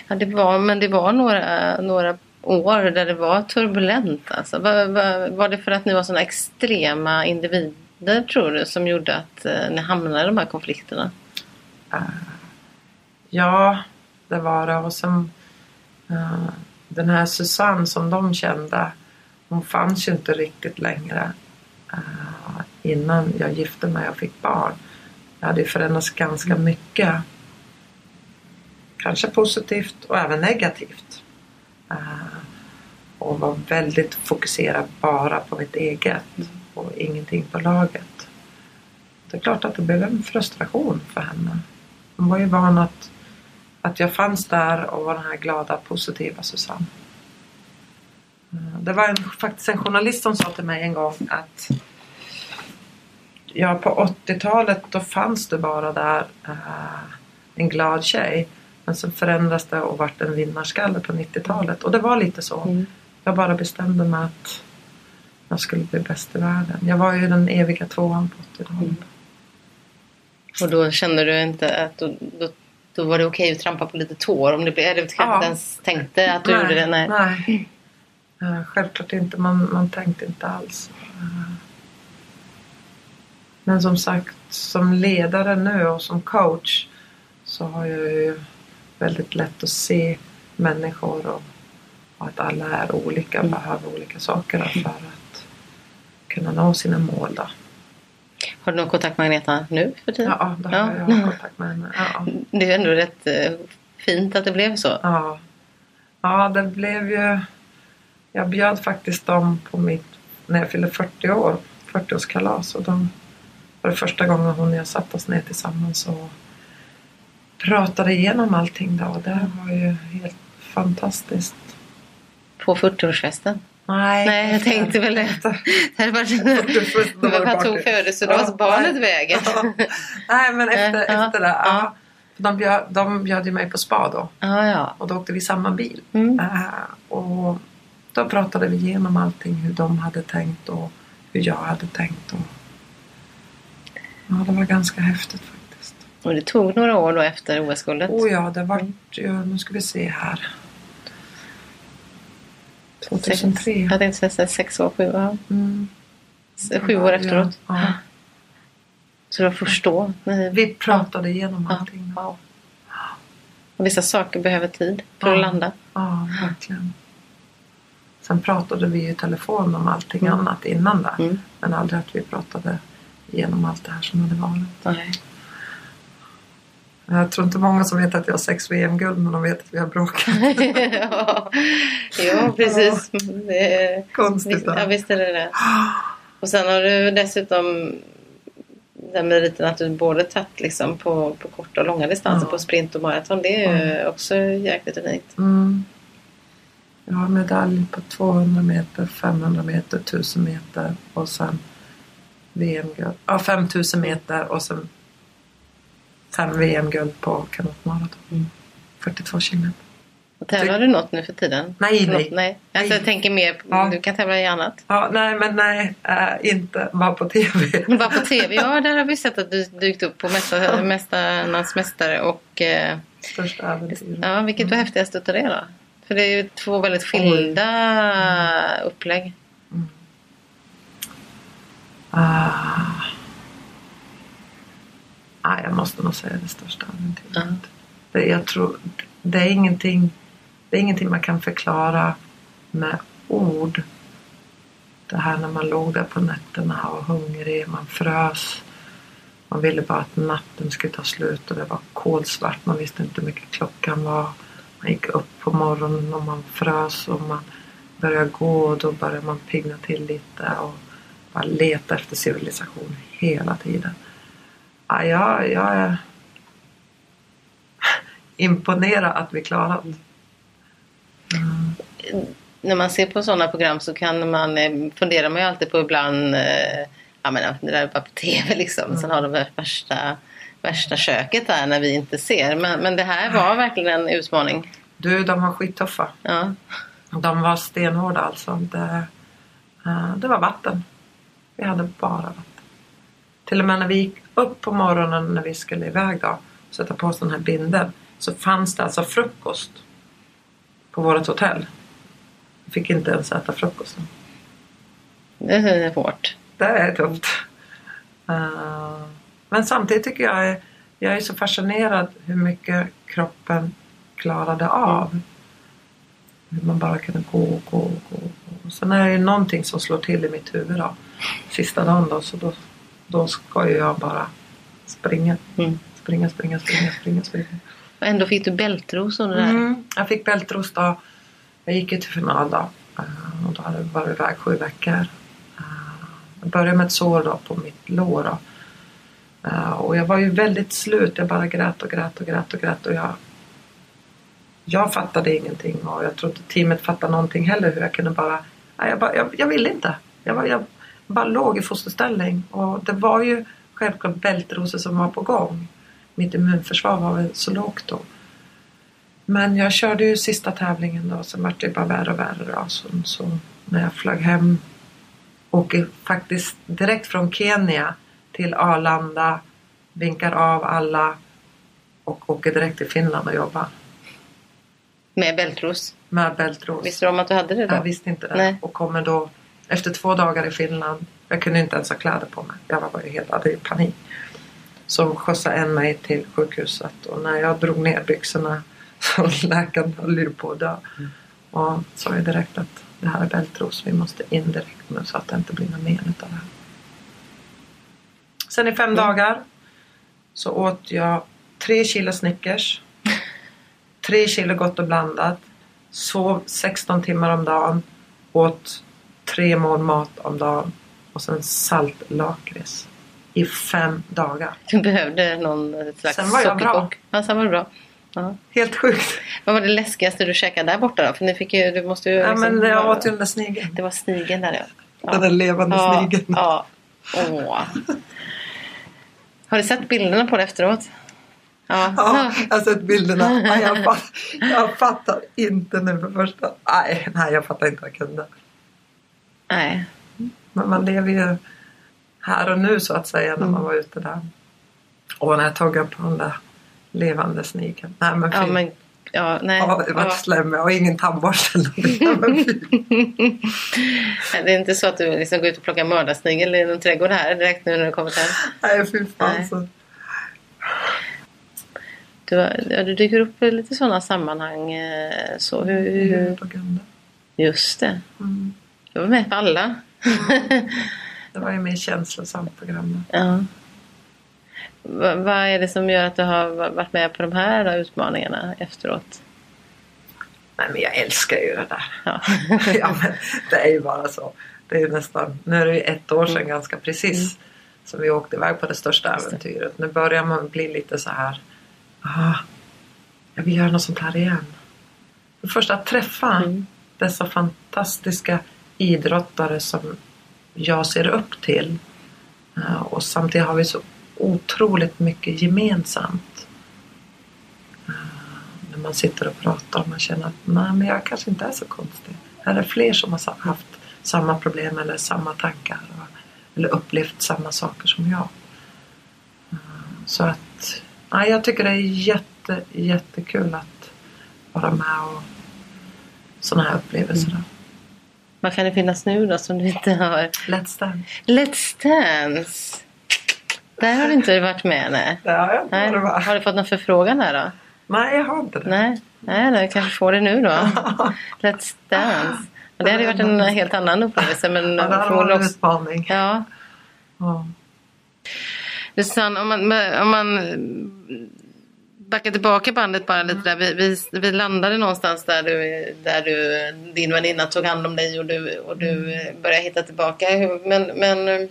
Ja, det var, men det var några, några år där det var turbulent. Alltså. Var, var, var det för att ni var sådana extrema individer tror du som gjorde att eh, ni hamnade i de här konflikterna? Ja, det var det. Och sen eh, den här Susanne som de kände. Hon fanns ju inte riktigt längre eh, innan jag gifte mig och fick barn. Det hade ju förändrats ganska mycket. Kanske positivt och även negativt. Eh, och var väldigt fokuserad bara på mitt eget och ingenting på laget. Det är klart att det blev en frustration för henne. Hon var ju van att, att jag fanns där och var den här glada, positiva Susanne. Eh, Det var en, faktiskt en journalist som sa till mig en gång att Ja, på 80-talet då fanns det bara där eh, en glad tjej. Men sen förändrades det och vart en vinnarskalle på 90-talet. Och det var lite så. Mm. Jag bara bestämde mig att jag skulle bli bäst i världen. Jag var ju den eviga tvåan på 80-talet. Mm. Och då kände du inte att då, då, då var det okej att trampa på lite tår? Om det blev, eller kanske Ja. inte ens tänkte att du gjorde det? Nej. nej. Eh, självklart inte. Man, man tänkte inte alls. Eh, Men som sagt, som ledare nu och som coach så har jag ju väldigt lätt att se människor och, och att alla är olika och behöver olika saker för att kunna nå sina mål. Då. Har du någon kontakt med Agneta nu för tiden? Ja, då har Ja. jag kontakt med henne. Ja. Det är ändå rätt eh, fint att det blev så. Ja. ja, det blev ju... Jag bjöd faktiskt dem på mitt... När jag fyllde 40 år, 40-årskalas. Och de var det första gången hon och jag satt oss ner tillsammans och pratade igenom allting då. Det var ju helt fantastiskt. På 40-årsfesten. Nej, Nej, jag tänkte väl det. Det hade varit... 40-årsfesten, då var det Vad tog födelsedagsbarnet Ja, vägen? Ja. Nej, men efter, Ja, efter det. ja. Ja. De, bjöd, de bjöd ju mig på spa då. Ja, ja. Och då åkte vi samma bil. Mm. Eh, och då pratade vi igenom allting. Hur de hade tänkt och hur jag hade tänkt. Och... Ja, det var ganska häftigt faktiskt. Och det tog några år då efter OS-guldet. Oh ja, det var ju, nu ska vi se här. 2003. Jag tänkte säga sex år, sju, ja. Mm. sju år efteråt. Ja, ja. Så det var först då. Vi pratade igenom Ja, allting. wow. Och vissa saker behöver tid för att Ja. landa. Ja, verkligen. Sen pratade vi i telefon om allting Mm. annat innan det. Mm. Men aldrig att vi pratade igenom allt det här som hade varit. Nej. Jag tror inte många som vet att jag har sex VM-guld men de vet att vi har bråkat. ja. ja, precis. Det är, Konstigt. visst, ja, visst är det det. Och sen har du dessutom den meriten att du både tagit liksom på, på korta och långa distanser Ja. på sprint och maraton. Det är ju också jäkligt unikt. Mm. Jag har medalj på 200 meter, 500 meter, 1000 meter och sen VM-guld. Ja, 5000 meter och sen fem VM-guld på kanotmaraton. Mm. 42 kilometer. Och tävlar du något nu för tiden? Nej, Något? nej. nej. Alltså, jag Nej. tänker mer, Ja. du kan tävla i annat. Ja, nej, men nej, äh, inte bara på TV. Bara på TV, ja där har vi sett att du dykt upp på Mästa- Mästarnas Mästare och eh, Största äventyr. ja, vilket var häftigast utav det då? För det är ju två väldigt skilda upplägg. Ah. Ah, jag måste nog säga det största äventyret. Det, jag tror, det, är ingenting, det är ingenting man kan förklara med ord. Det här när man låg där på nätterna och var hungrig, man frös. Man ville bara att natten skulle ta slut och det var kolsvart. Man visste inte hur mycket klockan var. Man gick upp på morgonen och man frös och man började gå och då började man pigna till lite och bara leta efter civilisation hela tiden. Ja, jag, jag är imponerad att vi klarat det. När man ser på sådana program så kan man, eh, funderar man ju alltid på ibland, eh, ja men det där är bara på TV liksom. Sen har de värsta, värsta köket där när vi inte ser. Men, men det här var verkligen en utmaning. Du, de var skittuffa. Ja. De var stenhårda alltså. Det, eh, det var vatten. Vi hade bara vatten. Till och med när vi gick upp på morgonen när vi skulle iväg då, sätta på oss den här binden, så fanns det alltså frukost på vårt hotell. Vi fick inte ens äta frukosten. Det är hårt. Det är tufft. Eh, men samtidigt tycker jag jag är så fascinerad hur mycket kroppen klarade av. Hur man bara kunde gå och gå och gå. Sen är det någonting som slår till i mitt huvud då. Sista dagen då, så då, då ska ju jag bara springa. Mm. Springa, springa, springa, springa, springa. Och ändå fick du bältros under det här. Mm, jag fick bältros då. Jag gick ju till final då. Eh, Och då hade jag varit iväg sju veckor. Eh, Jag började med ett sår då på mitt lår. Då. Eh, Och jag var ju väldigt slut. Jag bara grät och grät och grät och grät. Och jag, jag fattade ingenting och jag tror inte teamet fattade någonting heller. Hur jag kunde bara... Nej, jag, bara, jag, jag ville inte. Jag, var, jag bara låg i fosterställning. Och det var ju självklart bältrosor som var på gång. Mitt immunförsvar var väl så lågt då. Men jag körde ju sista tävlingen då, sen vart det bara värre och värre då. Så, så när jag flög hem, åker faktiskt direkt från Kenya till Arlanda, vinkar av alla och åker direkt till Finland och jobbar Med bältros. med bältros. Visste du om att du hade det då? Jag visste inte det. Nej. Och kommer då Efter två dagar i Finland, jag kunde inte ens ha kläder på mig. Jag var bara helt, hade ju panik. Så skjutsade en mig till sjukhuset och när jag drog ner byxorna så läkaren höll ju på att dö. Och sa ju direkt att det här är bältros, vi måste in direkt nu så att det inte blir något men utav det här. Sen i fem dagar så åt jag tre kilo Snickers, tre kilo Gott och blandat, sov 16 timmar om dagen, åt tre mål mat om dagen och sen saltlakrits i fem dagar. Du behövde någon slags Sen var jag bra. Ja, sen var det bra. Ja. Helt sjukt! Vad var det läskigaste du käkade där borta då? För ni fick ju, du måste ju... Ja, liksom- men jag åt ju den där snigeln. Det var snigeln där ja. ja. Den där levande ja, snigeln. Ja. Åh. Har du sett bilderna på det efteråt? Ja. Ja, jag har sett bilderna. Ja, jag, fattar, jag fattar inte nu för första. Nej, nej, jag fattar inte vad jag kunde. Nej. Men man lever ju här och nu så att säga när man var ute där. Och när jag tog upp på den där levande snigeln. Nej men fy. Ja, men... Ja, nej. Ja, det var Ja. slem och ingen tandborste. Det är inte så att du liksom går ut och plockar mördarsnigel i någon trädgård här direkt nu när du kommit hem? Nej fy fan Nej. så. Du, ja, du dyker upp i lite sådana sammanhang. eh, Så hur, hur, just det. Mm. Du var med på alla. Det var ju mer känslosamt program. Ja. Va- Vad är det som gör att du har va- varit med på de här utmaningarna efteråt? Nej men jag älskar ju det där. Ja. ja, men det är ju bara så. Det är ju nästan, nu är det ju ett år sedan ganska precis som vi åkte iväg på det största Mm. Äventyret. Nu börjar man bli lite så här. Ah, jag vill göra något sånt här igen. För först att träffa Mm. dessa fantastiska idrottare som jag ser upp till. Eh, och samtidigt har vi så otroligt mycket gemensamt. Eh, när man sitter och pratar och man känner att nej men jag kanske inte är så konstig. Här är fler som har haft samma problem eller samma tankar. Eller upplevt samma saker som jag. Eh, så att nej, jag tycker det är jätte, jättekul att vara med och sådana här upplevelser. Mm. Vad kan det finnas nu då som du inte har? Let's Dance. Let's Dance! Där har du inte varit med nej. Det har jag inte nej. varit. Har du fått någon förfrågan där då? Nej, jag har inte det. Nej, nej, nej kanske får det nu då. Let's Dance. Det hade ju varit en helt annan upplevelse men Ja, det här var förmodligen en utmaning. Ja. Ja. Du Susanne, om man, om man backar tillbaka bandet bara lite där. Vi, vi, vi landade någonstans där, du, där du, din väninna tog hand om dig och du, och du började hitta tillbaka. Men, men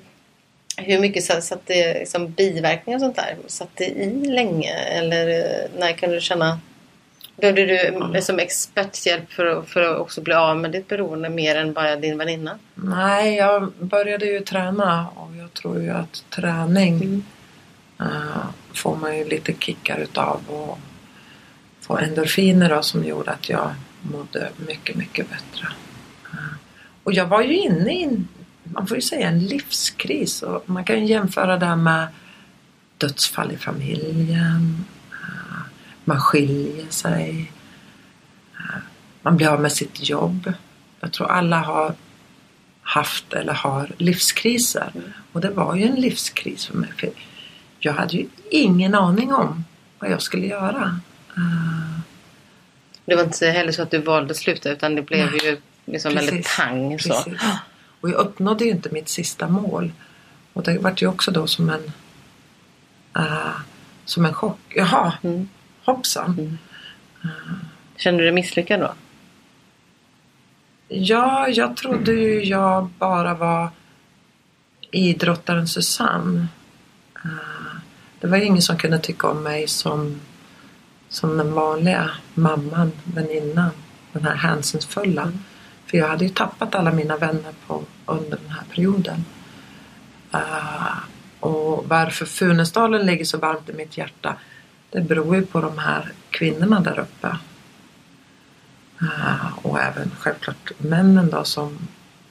hur mycket satt, det liksom biverkningar och sånt där? Satt det i länge? Eller eh, när kunde du känna... Behövde du som experthjälp för, att- för att också bli av med ditt beroende mer än bara din väninna? Nej, jag började ju träna och jag tror ju att träning eh, får man ju lite kickar utav och få endorfiner då, som gjorde att jag mådde mycket, mycket bättre. Eh, och jag var ju inne i, en, man får ju säga en livskris och man kan ju jämföra det här med dödsfall i familjen, eh, man skiljer sig, man blir av med sitt jobb. Jag tror alla har haft eller har livskriser. Och det var ju en livskris för mig. För jag hade ju ingen aning om vad jag skulle göra. Eh, Det var inte heller så att du valde att sluta utan det blev Nej, ju liksom väldigt precis, pang så. precis. Och jag uppnådde ju inte mitt sista mål. Och det vart ju också då som en eh, som en chock. Jaha, Mm. hoppsan. Kände du dig misslyckad då? Ja, jag trodde ju jag bara var idrottaren Susanne. Eh, Det var ju ingen som kunde tycka om mig som, som den vanliga mamman, väninnan. Den här hänsynsfulla. För jag hade ju tappat alla mina vänner på, under den här perioden. Eh, och varför Funäsdalen ligger så varmt i mitt hjärta det beror ju på de här kvinnorna där uppe. Eh, och även självklart männen då som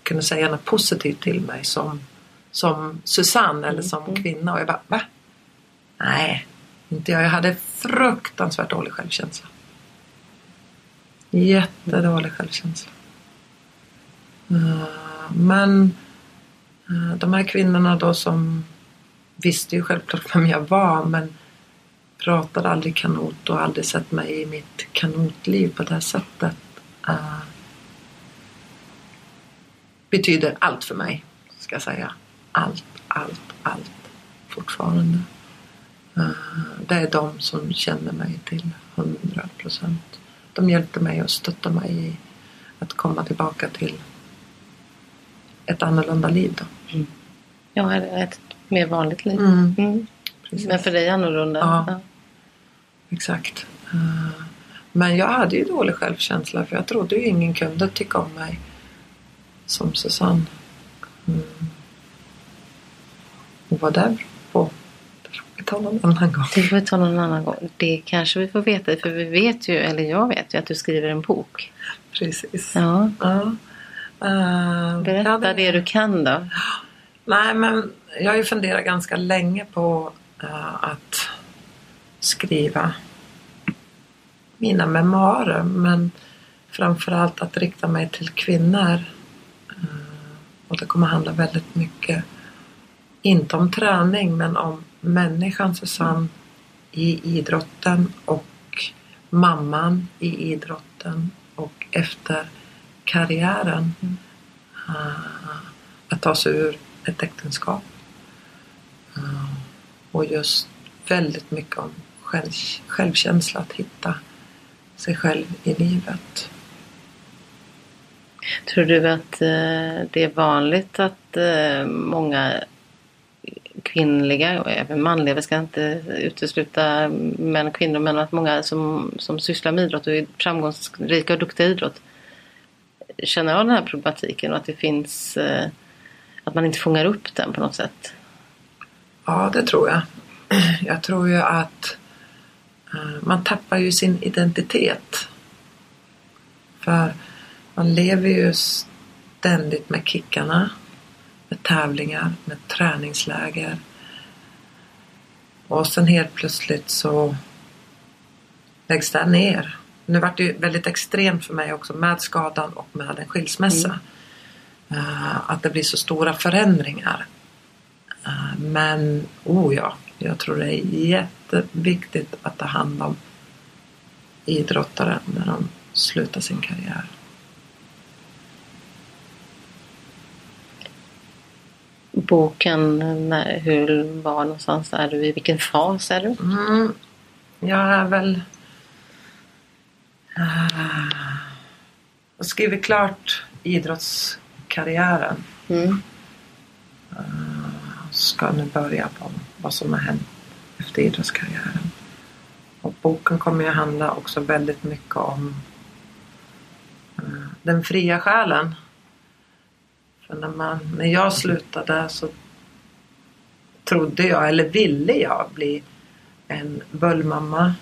kunde säga något positivt till mig som, som Susanne eller som kvinna. Och jag bara, va? Nej, inte jag. Jag hade fruktansvärt dålig självkänsla. Jättedålig självkänsla. Eh, men eh, de här kvinnorna då som visste ju självklart vem jag var men pratade aldrig kanot och aldrig sett mig i mitt kanotliv på det här sättet. Uh, betyder allt för mig, ska jag säga. Allt, allt, allt fortfarande. Uh, det är de som känner mig till hundra procent. De hjälpte mig och stöttade mig i att komma tillbaka till ett annorlunda liv. Då. Mm. Ja, ett mer vanligt liv. Mm. Mm. Men för dig annorlunda. Ja. ja. Exakt. Uh, men jag hade ju dålig självkänsla för jag trodde ju ingen kunde tycka om mig som Susanne. Mm. Och vad det på det får vi ta någon annan gång. Det får vi ta någon annan gång. Det kanske vi får veta för vi vet ju, eller jag vet ju att du skriver en bok. Precis. Ja. ja. Uh, Berätta ja, det... det du kan då. Nej men jag har ju funderat ganska länge på uh, att skriva mina memoarer men framförallt att rikta mig till kvinnor. Uh, och det kommer handla väldigt mycket, inte om träning men om människan Susanne i idrotten och mamman i idrotten och efter karriären. Mm. Uh, att ta sig ur ett äktenskap. Uh, och just väldigt mycket om själv, självkänsla, att hitta sig själv i livet. Tror du att uh, det är vanligt att många kvinnliga och även manliga, vi ska inte utesluta män och kvinnor, men att många som, som sysslar med idrott och är framgångsrika och duktiga i idrott känner av den här problematiken och att det finns eh, att man inte fångar upp den på något sätt? Ja, det tror jag. Jag tror ju att eh, man tappar ju sin identitet. För man lever ju ständigt med kickarna, med tävlingar, med träningsläger. Och sen helt plötsligt så läggs det ner. Nu vart det ju väldigt extremt för mig också med skadan och med en skilsmässa. Mm. Uh, att det blir så stora förändringar. Uh, men, oh ja, jag tror det är jätteviktigt att ta hand om idrottare när de slutar sin karriär. Boken, när, hur var någonstans är du? I vilken fas är du? Mm, jag är väl Uh, och skrivit klart idrottskarriären. Mm. Uh, ska nu börja på vad som har hänt efter idrottskarriären. Och boken kommer ju handla också väldigt mycket om uh, den fria själen. För när, man, när jag slutade så trodde jag, eller ville jag bli en bullmamma.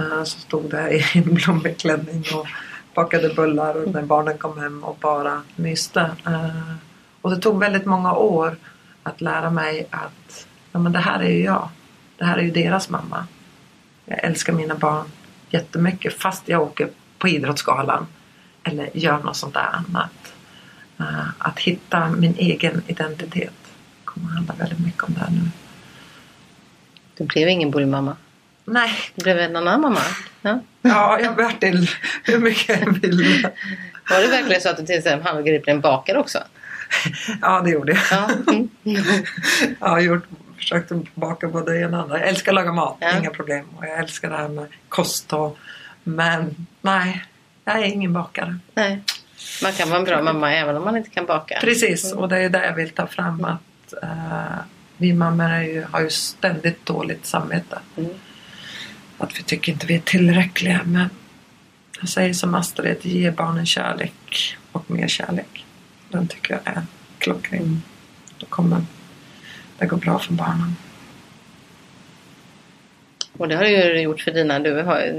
Eh, så stod där i en blommig klänning och bakade bullar och när barnen kom hem och bara myste. Eh, och det tog väldigt många år att lära mig att ja, men det här är ju jag. Det här är ju deras mamma. Jag älskar mina barn jättemycket fast jag åker på Idrottsgalan eller gör något sånt där annat. Eh, att hitta min egen identitet kommer handla väldigt mycket om det här nu. Du blev ingen bullmamma? Nej. Det blev en annan mamma? Ja, ja jag vart till hur mycket jag ville. Var det verkligen så att du till exempel handgripligen bakade också? Ja, det gjorde jag. Ja. Mm. jag har gjort, försökt baka både det ena och andra. Jag älskar att laga mat, ja. inga problem. Och jag älskar det här med kost och... Men nej, jag är ingen bakare. Nej. Man kan vara en bra mamma även om man inte kan baka. Precis, och det är det jag vill ta fram. att uh, Vi mammor ju, har ju ständigt dåligt samvete. Mm att vi tycker inte vi är tillräckliga. Men jag säger som Astrid, ge barnen kärlek och mer kärlek. Den tycker jag är klockren. Mm. Då kommer det gå bra för barnen. Och det har du gjort för dina. Du har,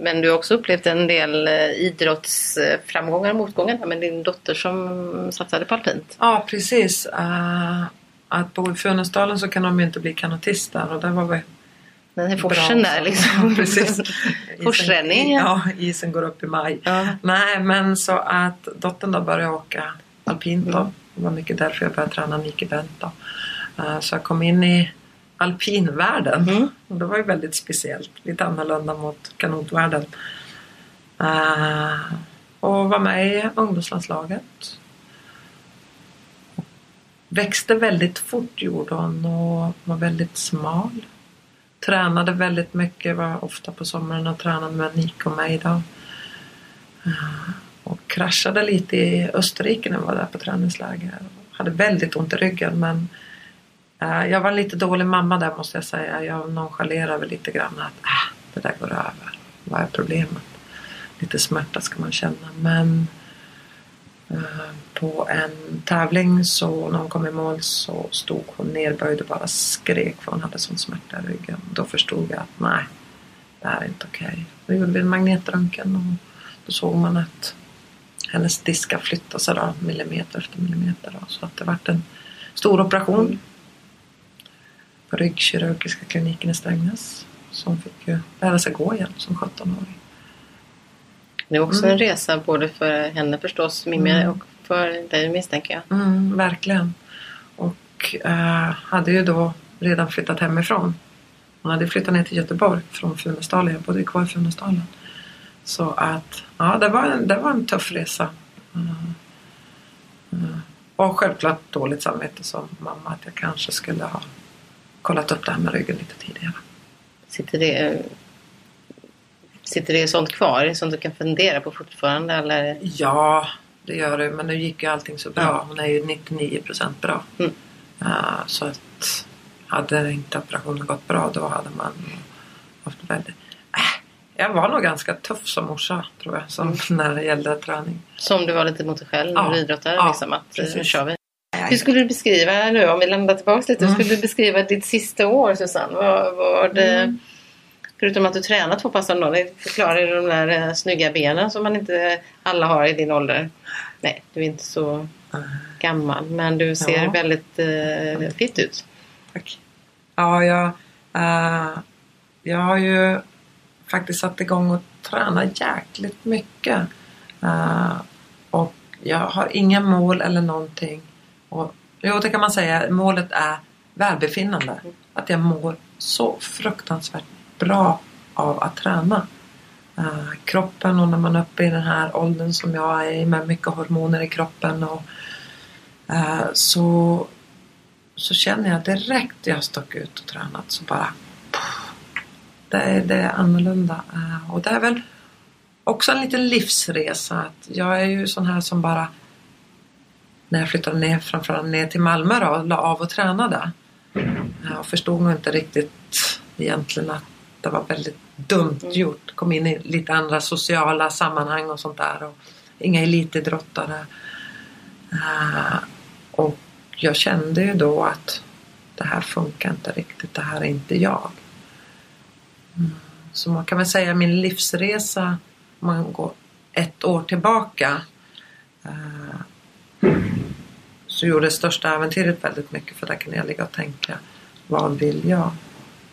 men du har också upplevt en del eh, idrottsframgångar och motgångar med din dotter som satsade på alpint. Ja precis. Uh, att bo i Funäsdalen så kan de ju inte bli kanotister och det var vi den här forsen där liksom. Precis. Forsränning. Ja, isen går upp i maj. Ja. Nej, men så att dottern då började åka alpint då. Det var mycket därför jag började träna Nike Bent då. Eh, så jag kom in i alpinvärlden. Mm. Och det var ju väldigt speciellt. Lite annorlunda mot kanotvärlden. Eh, och var med i ungdomslandslaget. Växte väldigt fort gjorde hon och var väldigt smal. Tränade väldigt mycket, var ofta på sommaren och tränade med Nico och mig då. Eh, Och kraschade lite i Österrike när jag var där på träningsläger. Hade väldigt ont i ryggen men Eh, jag var en lite dålig mamma där måste jag säga. Jag nonchalerade väl lite grann att äh, det där går över. Vad är problemet? Lite smärta ska man känna men eh, på en tävling så när hon kom i mål så stod hon nerböjd och bara skrek för hon hade sån smärta i ryggen. Då förstod jag att nej, det här är inte okej. Då gjorde vi en magnetröntgen och då såg man att hennes diskar flyttade sig då, millimeter efter millimeter. Då, så att det vart en stor operation på ryggkirurgiska kliniken i Strängnäs. Hon fick ju lära sig gå igen som 17-åring. Det var också Mm. en resa både för henne förstås, Mimmi, Mm. och för dig misstänker jag. Mm, verkligen. Och eh, hade ju då redan flyttat hemifrån. Hon hade flyttat ner till Göteborg från Funäsdalen. Jag bodde kvar i Funäsdalen. Så att ja, det var en, det var en tuff resa. Mm. Mm. Och självklart dåligt samvete som mamma att jag kanske skulle ha kollat upp det här med ryggen lite tidigare. Sitter det, sitter det sånt kvar? Sånt du kan fundera på fortfarande? Eller? Ja, det gör det. Men nu gick ju allting så bra. Hon är ju 99 procent bra. Mm. Ja, så att hade inte operationen gått bra då hade man haft väldigt... Äh, jag var nog ganska tuff som morsa tror jag. Som när det gällde träning. Som du var lite mot dig själv när Ja. du idrottade? Ja, liksom, att, eh, nu precis. kör vi. Hur skulle du beskriva nu, om vi lämnar tillbaka lite, hur Mm. skulle du beskriva ditt sista år Susanne? Var, var det, Mm. Förutom att du tränat två pass om dagen, förklarar du de där eh, snygga benen som man inte alla har i din ålder? Nej, du är inte så Äh, gammal men du ser Ja. väldigt eh, fit ut. Tack. Ja, jag, eh, jag har ju faktiskt satt igång och träna jäkligt mycket. Eh, och jag har inga mål eller någonting. Och, jo, det kan man säga. Målet är välbefinnande. Att jag mår så fruktansvärt bra av att träna. Uh, kroppen och när man är uppe i den här åldern som jag är med mycket hormoner i kroppen och uh, så så känner jag direkt jag stack ut och tränat så bara puff, det, är, det är annorlunda. Uh, Och det är väl också en liten livsresa. Att jag är ju sån här som bara när jag flyttade ner, framförallt ner till Malmö då, la av och tränade. Jag förstod nog inte riktigt egentligen att det var väldigt dumt gjort. Kom in i lite andra sociala sammanhang och sånt där. Och inga elitidrottare. Eh, och jag kände ju då att det här funkar inte riktigt, det här är inte jag. Mm. Så man kan väl säga min livsresa, om man går ett år tillbaka, eh, så gjorde största äventyret väldigt mycket för där kan jag ligga och tänka, vad vill jag?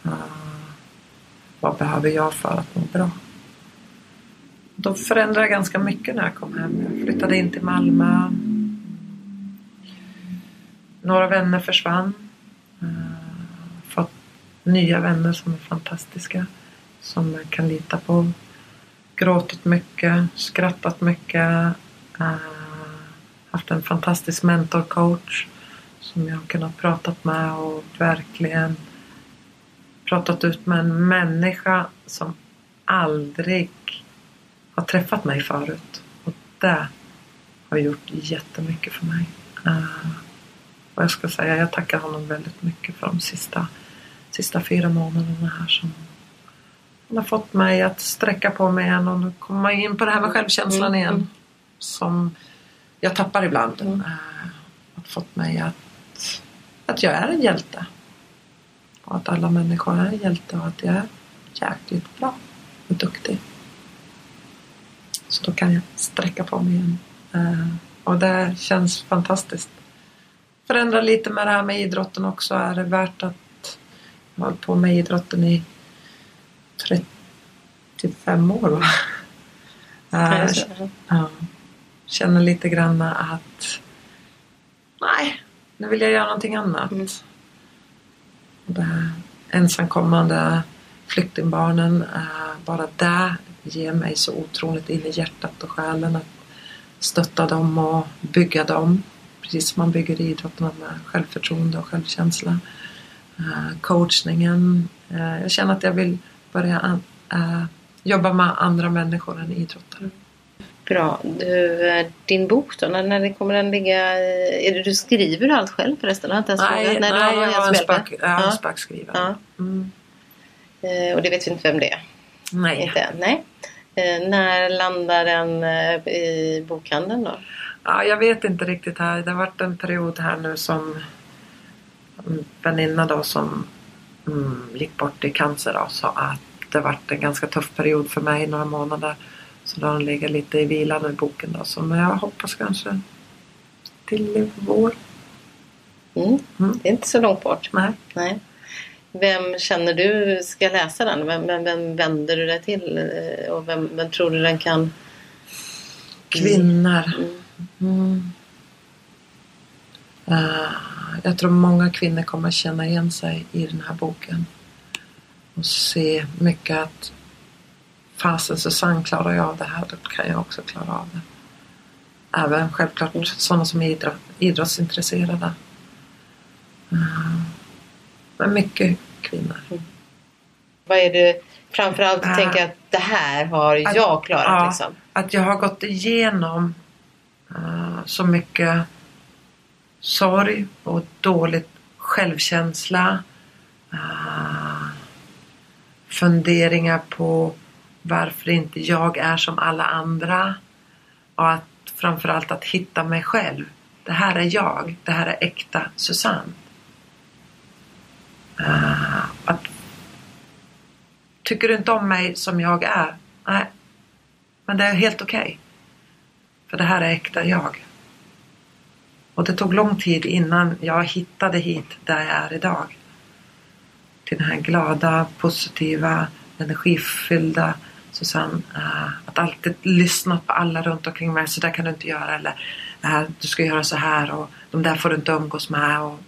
Uh, vad behöver jag för att må bra? De förändrade ganska mycket när jag kom hem. Jag flyttade in till Malmö. Några vänner försvann. Uh, fått nya vänner som är fantastiska. Som jag kan lita på. Gråtit mycket, skrattat mycket. Uh, haft en fantastisk mentorcoach. Som jag har kunnat prata med och verkligen pratat ut med en människa som aldrig har träffat mig förut. Och det har gjort jättemycket för mig. Uh, och jag ska säga, jag tackar honom väldigt mycket för de sista, sista fyra månaderna här som han har fått mig att sträcka på mig igen och nu kommer man in på det här med självkänslan Mm, igen. Som jag tappar ibland. Mm. Uh, att fått mig att, att jag är en hjälte. Och att alla människor är en hjälte och att jag är jäkligt bra och duktig. Så då kan jag sträcka på mig igen. Uh, och det känns fantastiskt förändra lite med det här med idrotten också. Är det värt att jag har hållit på med idrotten i 35 år va? Ja. Känner lite grann att nej, nu vill jag göra någonting annat. Mm. Det här ensamkommande flyktingbarnen, eh, bara det ger mig så otroligt in i hjärtat och själen att stötta dem och bygga dem. Precis som man bygger idrotten med självförtroende och självkänsla. Eh, coachningen. Eh, jag känner att jag vill börja jobba med andra människor än idrottare. Bra. Du, eh, din bok då, när, när kommer den ligga? i- Är du skriver du allt själv förresten? Jag har inte ens Nej, frågat. nej, du jag har en, spök, jag har en Ja. spökskrivare. Ja. Mm. Eh, Och det vet vi inte vem det är? Nej. Inte? Nej. Eh, när landar den eh, i bokhandeln då? Ja, jag vet inte riktigt här. Det har varit en period här nu som väninna då som mm, gick bort i cancer då, så att det har varit en ganska tuff period för mig några månader. Så då har den legat lite i vila nu boken då. Så men jag hoppas kanske till vår. Mm. Mm. Det är inte så långt bort. Nej. Nej. Vem känner du ska läsa den? Vem, vem, vem vänder du dig till? Eh, Och vem, vem tror du den kan... Kvinnor. Mm. Eh, jag tror många kvinnor kommer känna igen sig i den här boken. Och se mycket att fasen Susanne klarar jag av det här, då kan jag också klara av det. Även självklart sådana som är idrott, idrottsintresserade. Eh, men mycket kvinnor. Vad är det framförallt Ah. tänker att det här har Att- jag klarat ja. liksom? att jag har gått igenom eh, så mycket sorg och dåligt självkänsla. eh, funderingar på varför inte jag är som alla andra. Och att framförallt att hitta mig själv. Det här är jag. Det här är äkta Susanne. Uh, att, tycker du inte om mig som jag är? Nej, men det är helt okej. För det här är äkta jag. Och det tog lång tid innan jag hittade hit där jag är idag. Till den här glada, positiva, energifyllda Susanne. eh, att alltid lyssna på alla runt omkring mig. Så där kan du inte göra. Eller eh, du ska göra så här. Och de där får du inte umgås med. Och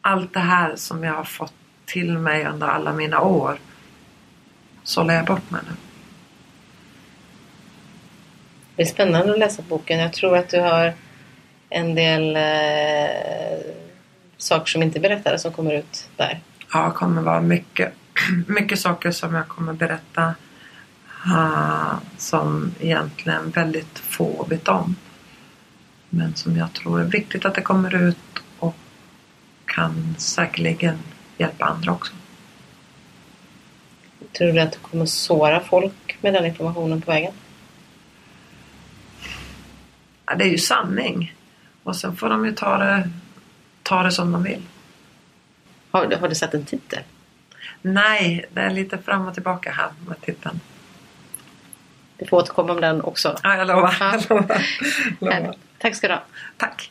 allt det här som jag har fått till mig under alla mina år. Sållar jag bort med nu. Det är spännande att läsa boken. Jag tror att du har en del eh, saker som inte är berättade som kommer ut där. Ja, det kommer vara mycket, mycket saker som jag kommer berätta ah, som egentligen väldigt få vet om. Men som jag tror är viktigt att det kommer ut och kan säkerligen hjälpa andra också. Tror du att du kommer såra folk med den informationen på vägen? Ja, det är ju sanning. Och sen får de ju ta det, ta det som de vill. Har, du- har du satt en titel? Nej, det är lite fram och tillbaka här med titeln. Vi får återkomma om den också. Ja, jag lovar. Ja. Jag lovar. lovar. Härligt. Tack ska du ha. Tack.